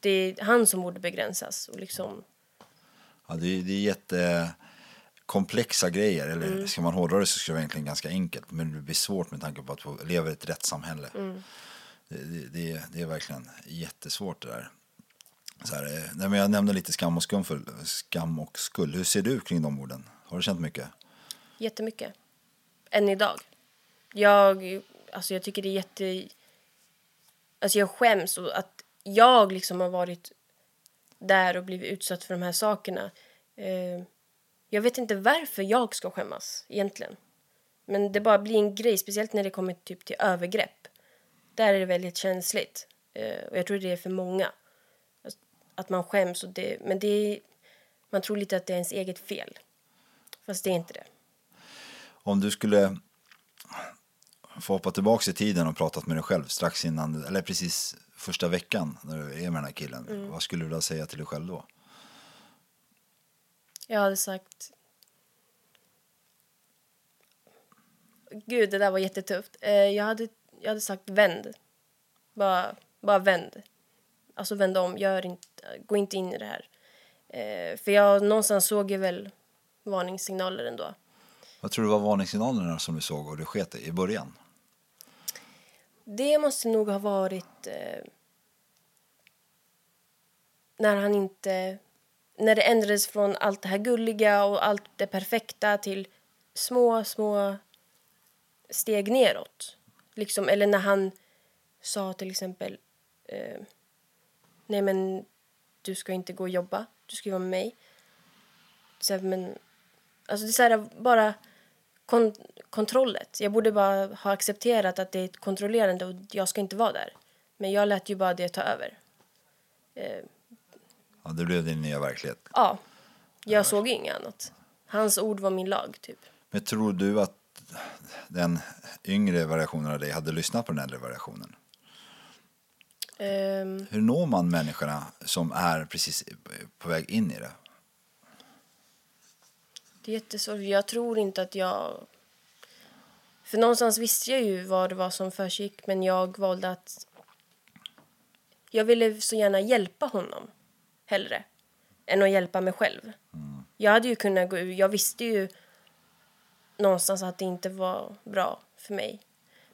B: Det är han som borde begränsas och liksom...
A: Ja, det, är- det är jättekomplexa grejer. Eller ska man hårdra det så ska det vara egentligen ganska enkelt. Men det blir svårt med tanke på att vi lever i ett rättssamhälle. Det, det, det, är, det är verkligen jättesvårt det där. Så här, eh, nej, men jag nämnde lite skam och, skam, för, skam och skuld. Hur ser du kring de orden? Har du känt mycket?
B: Jättemycket. Än idag. Jag, alltså jag tycker det är jätte... Alltså jag skäms och att jag liksom har varit där och blivit utsatt för de här sakerna. Eh, jag vet inte varför jag ska skämmas egentligen. Men det bara blir en grej, speciellt när det kommer typ till övergrepp. Där är det väldigt känsligt. Eh, och jag tror det är för många. Alltså, Att man skäms och det, men det är, man tror lite att det är ens eget fel. Fast det är inte det.
A: Om du skulle få hoppa tillbaka i tiden och pratat med dig själv strax innan, eller precis första veckan när du är med den här killen. Vad skulle du vilja säga till dig själv då?
B: Jag hade sagt... Gud, det där var jättetufft. Eh, jag, hade, jag hade sagt vänd. Bara, bara vänd. Alltså vänd om. Gör inte, gå inte in i det här. Eh, för jag någonstans såg ju väl varningssignaler ändå.
A: Vad tror du var varningssignalerna som du såg och du sket i i början?
B: Det måste nog ha varit eh, när han inte... När det ändrades från allt det här gulliga och allt det perfekta till små, små steg neråt. Liksom, eller när han sa till exempel eh, Nej, men du ska inte gå och jobba. Du ska ju vara med mig. Så, här, men, alltså det är så här, bara kon kontrollet. Jag borde bara ha accepterat att det är ett kontrollerande och jag ska inte vara där. Men jag lät ju bara det ta över. Eh,
A: Ja, det blev din nya verklighet.
B: ja, jag såg ju inget annat. Hans ord var min lag, typ.
A: Men tror du att den yngre variationen av dig hade lyssnat på den äldre variationen?
B: Ehm,
A: Hur når man människorna som är precis på väg in i det?
B: det är jättesvårt. Jag tror inte att jag... För någonstans visste jag ju vad det var som försiggick men jag valde att... Jag ville så gärna hjälpa honom, hellre, än att hjälpa mig själv. Jag hade ju kunnat gå ur... Jag visste ju någonstans att det inte var bra för mig.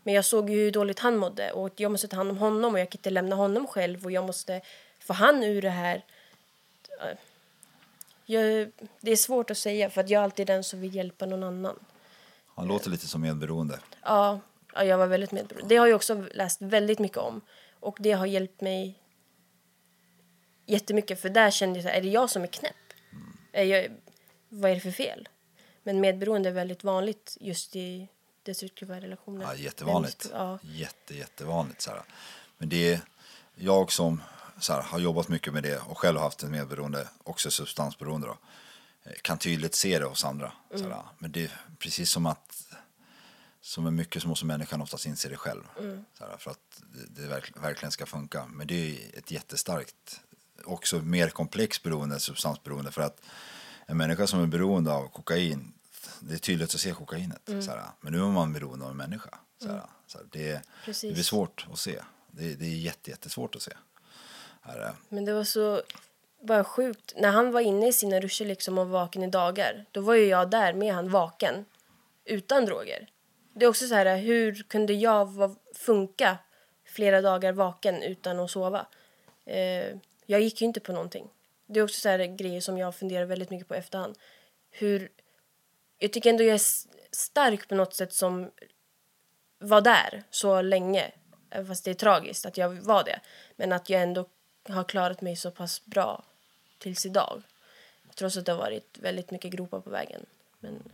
B: Men jag såg ju hur dåligt han mådde och jag måste ta hand om honom och jag kan inte lämna honom själv och jag måste få han ur det här. Jag, det är svårt att säga för att jag är alltid den som vill hjälpa någon annan.
A: Han låter lite som medberoende.
B: Ja, ja jag var väldigt medberoende. Det har jag också läst väldigt mycket om och det har hjälpt mig jättemycket för där kände jag så här, är det jag som är knäpp? Är jag, vad är det för fel? Men medberoende är väldigt vanligt just i destruktiva relationer.
A: Ja, jättevanligt.
B: Ja.
A: Jätte, jättevanligt. Så här. Men det är jag som så här, har jobbat mycket med det och själv haft en medberoende, också substansberoende då, eh, kan tydligt se det hos andra. Så här. Men det är precis som att som är mycket så måste människan oftast inse det själv. Så här, för att det, det verk, verkligen ska funka. Men det är ett jättestarkt, också mer komplext beroende, substansberoende. För att en människa som är beroende av kokain, det är tydligt att se kokainet. Så här, men nu är man beroende av en människa. Så här, så här, det, det blir svårt att se. Det, det är jätte, jättesvårt att se. Här, är-
B: Men det var så... bara sjukt. När han var inne i sina ruscher liksom och vaken i dagar, då var ju jag där med han vaken. Utan droger. Det är också så här, hur kunde jag funka flera dagar vaken utan att sova? Eh, jag gick ju inte på någonting. Det är också så här grejer som jag funderar väldigt mycket på efterhand. Hur, jag tycker ändå jag är stark på något sätt som var där så länge. Även Fast det är tragiskt att jag var det. Men att jag ändå har klarat mig så pass bra tills idag. Trots att det har varit väldigt mycket gropar på vägen. Men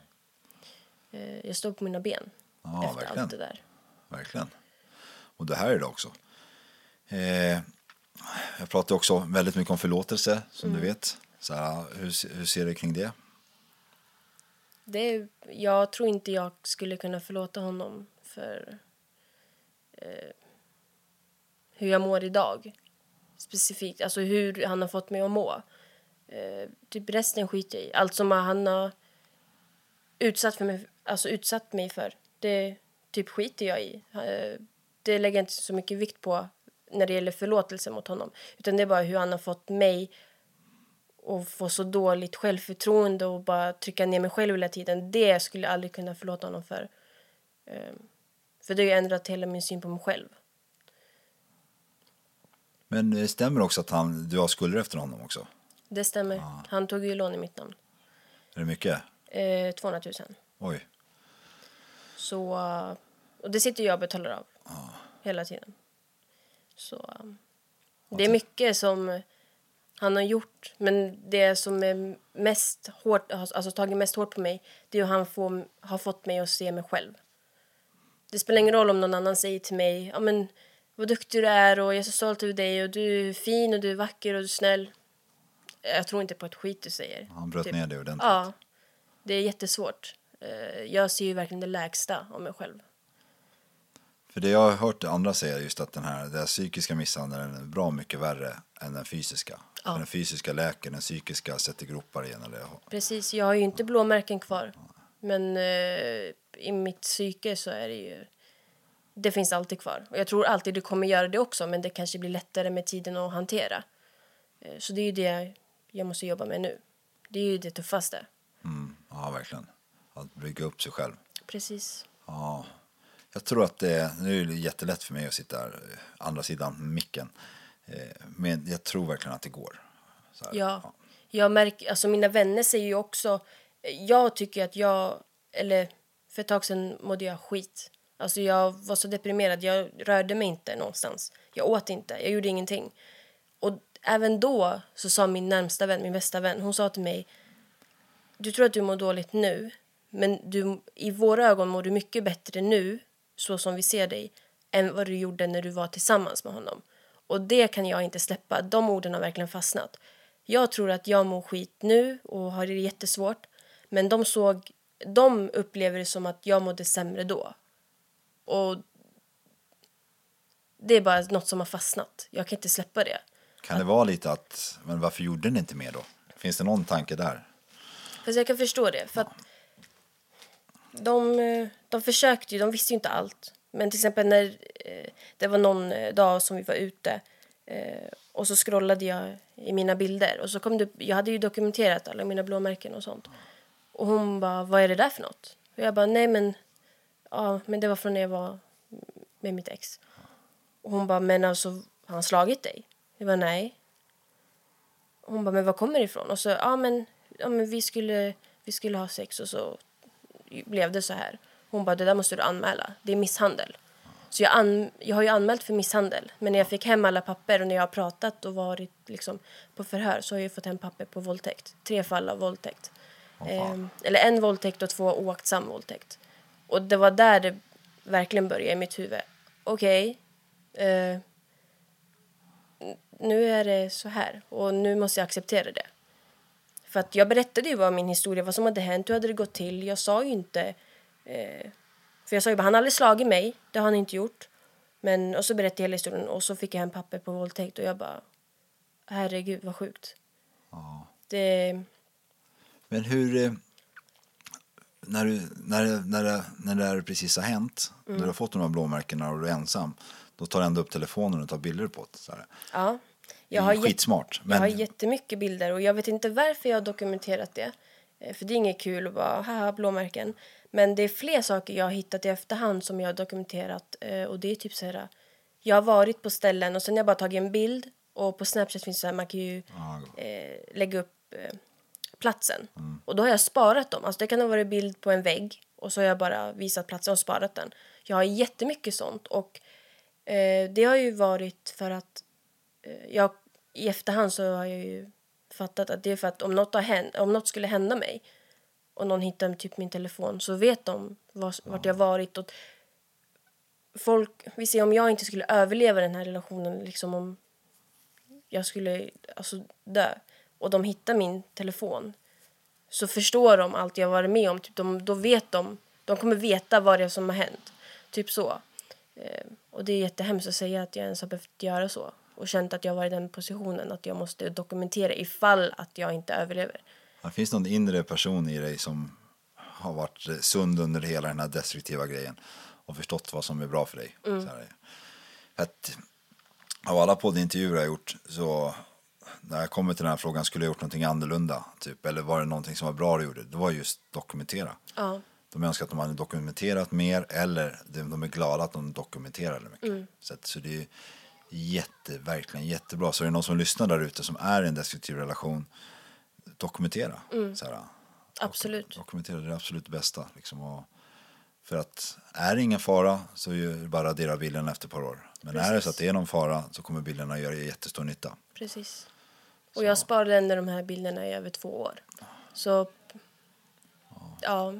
B: eh, jag står på mina ben
A: Ja,
B: efter
A: verkligen.
B: allt det där.
A: Verkligen. Och det här är det också. Eh, jag pratar också väldigt mycket om förlåtelse, som du vet. Så här, hur, hur ser du kring det?
B: Det jag tror inte jag skulle kunna förlåta honom för eh, hur jag mår idag. Specifikt, alltså hur han har fått mig att må. Eh, typ resten skiter jag i. Allt som han har utsatt, för mig, alltså utsatt mig för, det typ skiter jag i. Eh, det lägger jag inte så mycket vikt på när det gäller förlåtelse mot honom. Utan det är bara hur han har fått mig och få så dåligt självförtroende och bara trycka ner mig själv hela tiden. Det skulle jag aldrig kunna förlåta honom för. Ehm, För det har ju ändrat hela min syn på mig själv.
A: Men det stämmer också att han, du har skulder efter honom också?
B: Det stämmer. Han tog ju lån i mitt namn.
A: Är det mycket?
B: Eh, 200 000.
A: Oj.
B: Så, eh, och det sitter jag och betalar av hela tiden. Så eh, det är mycket som han har gjort. Men det som är mest hårt, alltså tagit mest hårt på mig det är hur han får, har fått mig att se mig själv. Det spelar ingen roll om någon annan säger till mig ja, men, vad duktig du är och jag är så stolt över dig och du är fin och du är vacker och du är snäll. Jag tror inte på ett skit du säger.
A: Han bröt
B: Typ.
A: ner det ordentligt.
B: Ja, det är jättesvårt. Eh, Jag ser ju verkligen det lägsta av mig själv.
A: För det jag har hört andra säga är just att den här, den här psykiska misshandeln är bra mycket värre än den fysiska. För den fysiska läker, den psykiska sätter gropar igen. Eller,
B: Precis, jag har ju inte blåmärken kvar. Men eh, i mitt psyke så är det ju... Det finns alltid kvar. Och jag tror alltid det kommer göra det också, men det kanske blir lättare med tiden att hantera. Eh, så det är ju det jag måste jobba med nu. Det är ju det tuffaste.
A: mm, ja, verkligen. Att bygga upp sig själv.
B: Precis.
A: Ja, jag tror att det, nu är det jättelätt för mig att sitta här, eh, andra sidan micken. Eh, Men jag tror verkligen att det går. Här,
B: Ja. Jag märker, alltså mina vänner säger ju också... Jag tycker att jag... Eller för ett tag sedan mådde jag skit. Alltså jag var så deprimerad. Jag rörde mig inte någonstans. Jag åt inte. Jag gjorde ingenting. Och även då så sa min närmsta vän, min bästa vän, hon sa till mig du tror att du mår dåligt nu, men du, i våra ögon mår du mycket bättre nu, så som vi ser dig, än vad du gjorde när du var tillsammans med honom. Och det kan jag inte släppa. De orden har verkligen fastnat. Jag tror att jag mår skit nu och har det jättesvårt, men de såg, de upplever det som att jag mådde sämre då. Och det är bara något som har fastnat. Jag kan inte släppa det.
A: Kan det vara lite att, men varför gjorde ni inte mer då? Finns det någon tanke där?
B: Fast jag kan förstå det. För att de, eh, de försökte ju, de visste ju inte allt. Men till exempel när eh, det var någon eh, dag som vi var ute och så scrollade jag i mina bilder och så kom det, jag hade ju dokumenterat alla mina blåmärken och sånt. Och hon bara, vad är det där för något? Och jag bara, nej men, ja, men det var från när jag var med mitt ex. Och hon bara, men alltså, har han slagit dig? Jag bara, nej. Hon bara, men var kommer det ifrån? Och så, ja men, ja, men vi, skulle, vi skulle ha sex och så blev det så här. Hon bara, det där måste du anmäla. Det är misshandel. Så jag, an, jag har ju anmält för misshandel. Men när jag fick hem alla papper och när jag har pratat och varit liksom, på förhör så har jag fått hem papper på våldtäkt. Tre fall av våldtäkt. Ehm, eller en våldtäkt och två oaktsam våldtäkt. Och det var där det verkligen började i mitt huvud. Okej. eh, nu är det så här och nu måste jag acceptera det. För att jag berättade ju bara min historia, vad som hade hänt, hur hade det gått till. Jag sa ju inte... Eh, för jag sa ju bara, han har aldrig slagit mig, det har han inte gjort. Men, och så berättade jag hela historien och så fick jag en papper på våldtäkt och jag bara, herregud vad sjukt. Det,
A: Men hur... eh, När, du, när, när, det, när det här precis har hänt, när du har fått de här blåmärkena och du är ensam, då tar du ändå upp telefonen och tar bilder på det. Så här.
B: ja. Jag har,
A: skitsmart.
B: jag har
A: Men
B: jättemycket bilder och jag vet inte varför jag har dokumenterat det. Eh, För det är inget kul att bara, haha, blåmärken. Men det är fler saker jag har hittat i efterhand som jag har dokumenterat. eh, Och det är typ så här, jag har varit på ställen och sen har jag bara tagit en bild. Och på Snapchat finns det så här, man kan ju eh, lägga upp eh, platsen. Och då har jag sparat dem. Alltså det kan ha varit bild på en vägg och så har jag bara visat platsen och sparat den. Jag har jättemycket sånt och eh, det har ju varit för att eh, jag i efterhand så har jag ju fattat att det är för att om något, har hänt, om något skulle hända mig och någon hittar typ min telefon så vet de var, vart jag varit och folk, vi ser om jag inte skulle överleva den här relationen liksom om jag skulle alltså dö och de hittar min telefon så förstår de allt jag varit med om. Typ de, då vet de, de kommer veta vad det är som har hänt. Typ så. Eh, och det är jättehemskt att säga att jag ens har behövt göra så. Och känt att jag var i den positionen att jag måste dokumentera ifall att jag inte överlever.
A: det finns någon inre person i dig som har varit sund under hela den här destruktiva grejen och förstått vad som är bra för dig.
B: Mm.
A: För att, av alla poddintervjuer jag gjort så när jag kommer till den här frågan skulle jag gjort någonting annorlunda typ eller var det någonting som var bra du gjorde det var just dokumentera.
B: Ja.
A: De önskar att de hade dokumenterat mer eller de de är glada att de dokumenterade mycket.
B: Mm.
A: Så, att, så det är jätte, verkligen jättebra. Så är det någon som lyssnar där ute som är i en destruktiv relation, dokumentera. Så här,
B: Mm. Absolut.
A: dokumentera det är det absolut bästa. Liksom, och för att är det ingen fara så är det bara att radera bilden efter ett par år. Men är det så att det är någon fara så kommer bilderna göra jättestor nytta.
B: Precis. Och jag sparade ändå de här bilderna i över två år. Så ja,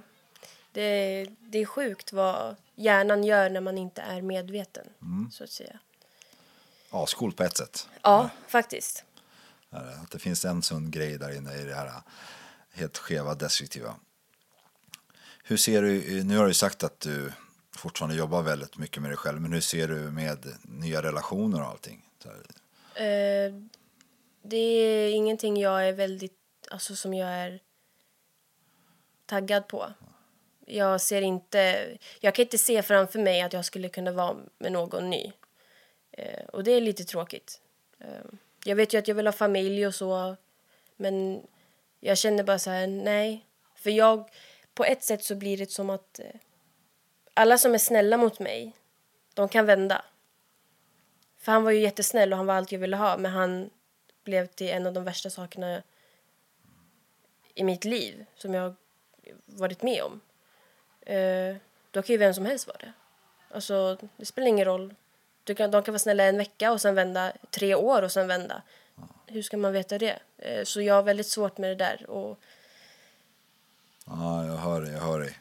B: det, det är sjukt vad hjärnan gör när man inte är medveten. Så att säga.
A: Ja, skol på ett sätt.
B: Ja, faktiskt.
A: Att det finns en sund grej där inne i det här helt skeva destruktiva. Hur ser du, nu har du sagt att du fortfarande jobbar väldigt mycket med dig själv, men hur ser du med nya relationer och allting?
B: Eh, det är ingenting jag är väldigt, alltså som jag är taggad på. Jag ser inte, jag kan inte se framför mig att jag skulle kunna vara med någon ny. Eh, och det är lite tråkigt. Eh, jag vet ju att jag vill ha familj och så, men jag känner bara så här, nej. För jag, på ett sätt så blir det som att eh, alla som är snälla mot mig, de kan vända. För han var ju jättesnäll och han var allt jag ville ha men han blev till en av de värsta sakerna i mitt liv som jag varit med om. Eh, då kan ju vem som helst vara det. Alltså, det spelar ingen roll. Du kan, de kan vara snälla en vecka och sen vända tre år och sen vända. Hur ska man veta det? Eh, så jag har väldigt svårt med det där. Och,
A: Ja, jag hör dig, jag hör dig.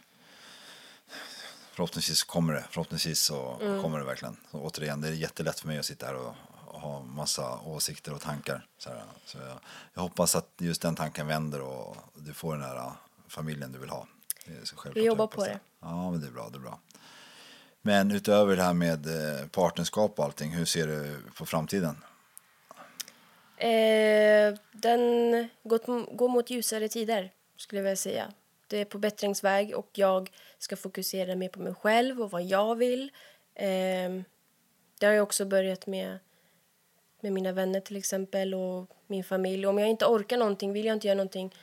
A: Förhoppningsvis kommer det, förhoppningsvis så
B: Mm.
A: kommer det verkligen. Så återigen, det är jättelätt för mig att sitta här och, och ha massa åsikter och tankar. Så, här, så jag, jag hoppas att just den tanken vänder och du får den här äh, familjen du vill ha. Det
B: Vi jobbar på det.
A: Ja, men det är bra, det är bra. Men utöver det här med eh, partnerskap och allting, hur ser du på framtiden?
B: Eh, den går, går mot ljusare tider, skulle jag vilja säga. Det är på bättringsväg och jag ska fokusera mer på mig själv och vad jag vill. Eh, det har jag också börjat med, med mina vänner till exempel och min familj. Om jag inte orkar någonting, vill jag inte göra någonting,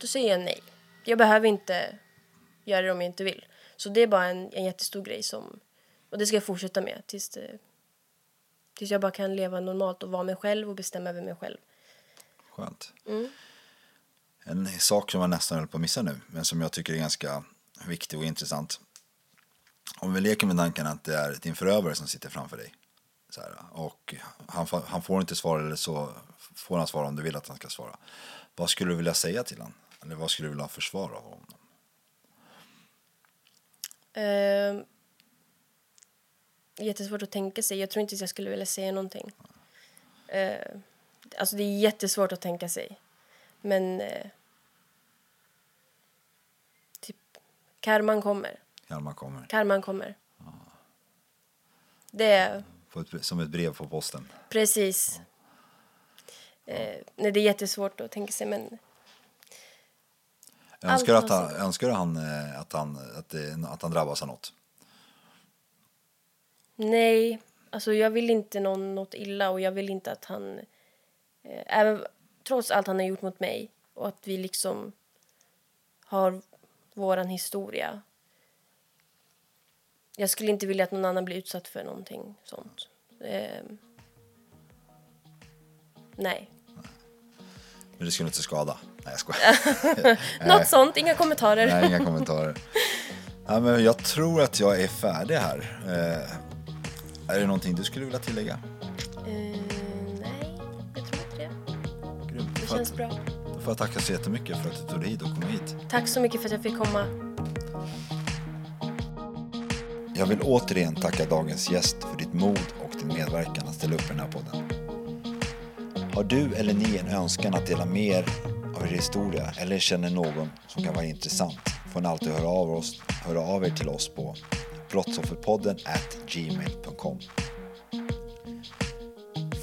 B: då säger jag nej. Jag behöver inte göra det om jag inte vill. Så det är bara en, en jättestor grej som, och det ska jag fortsätta med tills det, Tills jag bara kan leva normalt och vara mig själv och bestämma över mig själv.
A: Skönt.
B: Mm.
A: En sak som jag nästan höll på att missa nu, men som jag tycker är ganska viktig och intressant. Om vi leker med tanken att det är din förövare som sitter framför dig. Så här, och han, han får inte svara eller så får han svara om du vill att han ska svara. Vad skulle du vilja säga till honom? Eller vad skulle du vilja ha av honom?
B: Eh, jättesvårt att tänka sig. Jag tror inte att jag skulle vilja säga någonting. Eh, alltså det är jättesvårt att tänka sig. Men eh, typ karman kommer.
A: Hjalmar kommer.
B: Karman kommer. Det är
A: ett, som ett brev på posten.
B: precis. Eh, nej, det är jättesvårt att tänka sig men
A: Jag önskar, att
B: har
A: han, jag önskar han, eh, att, han, att, det, att han drabbas av något.
B: Nej, alltså jag vill inte någon något illa och jag vill inte att han Eh, även trots allt han har gjort mot mig och att vi liksom har våran historia. Jag skulle inte vilja att någon annan blir utsatt för någonting sånt. Eh, nej.
A: Men det skulle inte skada? Nej, jag skojar. [LAUGHS]
B: Något sånt, inga kommentarer.
A: Nej, inga kommentarer. Ja, men jag tror att jag är färdig här. Eh, är det någonting du skulle vilja tillägga?
B: Eh, nej, jag tror inte det.
A: Grymt.
B: Det känns bra.
A: Då får jag tacka så jättemycket för att du tog dig hit och kom hit.
B: Tack så mycket för att jag fick komma.
A: Jag vill återigen tacka dagens gäst för ditt mod och din medverkan att ställa upp i den här podden. Har du eller ni en önskan att dela mer av er historia eller känner någon som kan vara intressant får ni alltid höra av, oss, höra av er till oss på brottsofferpodden at gmail.com.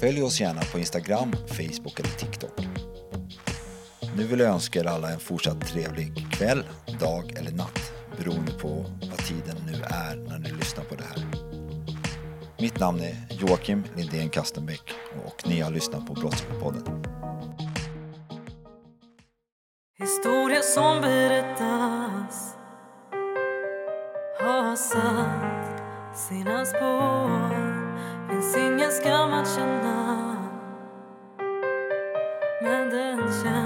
A: Följ oss gärna på Instagram, Facebook eller TikTok. Nu vill jag önska er alla en fortsatt trevlig kväll, dag eller natt beroende på vad tiden nu är när ni lyssnar på det här. Mitt namn är Joakim Lindén Kastenbäck och ni har lyssnat på Brottsofferpodden.
D: Historia som berättas har satt sina spår. Finns ingen skam att känna. Men den känns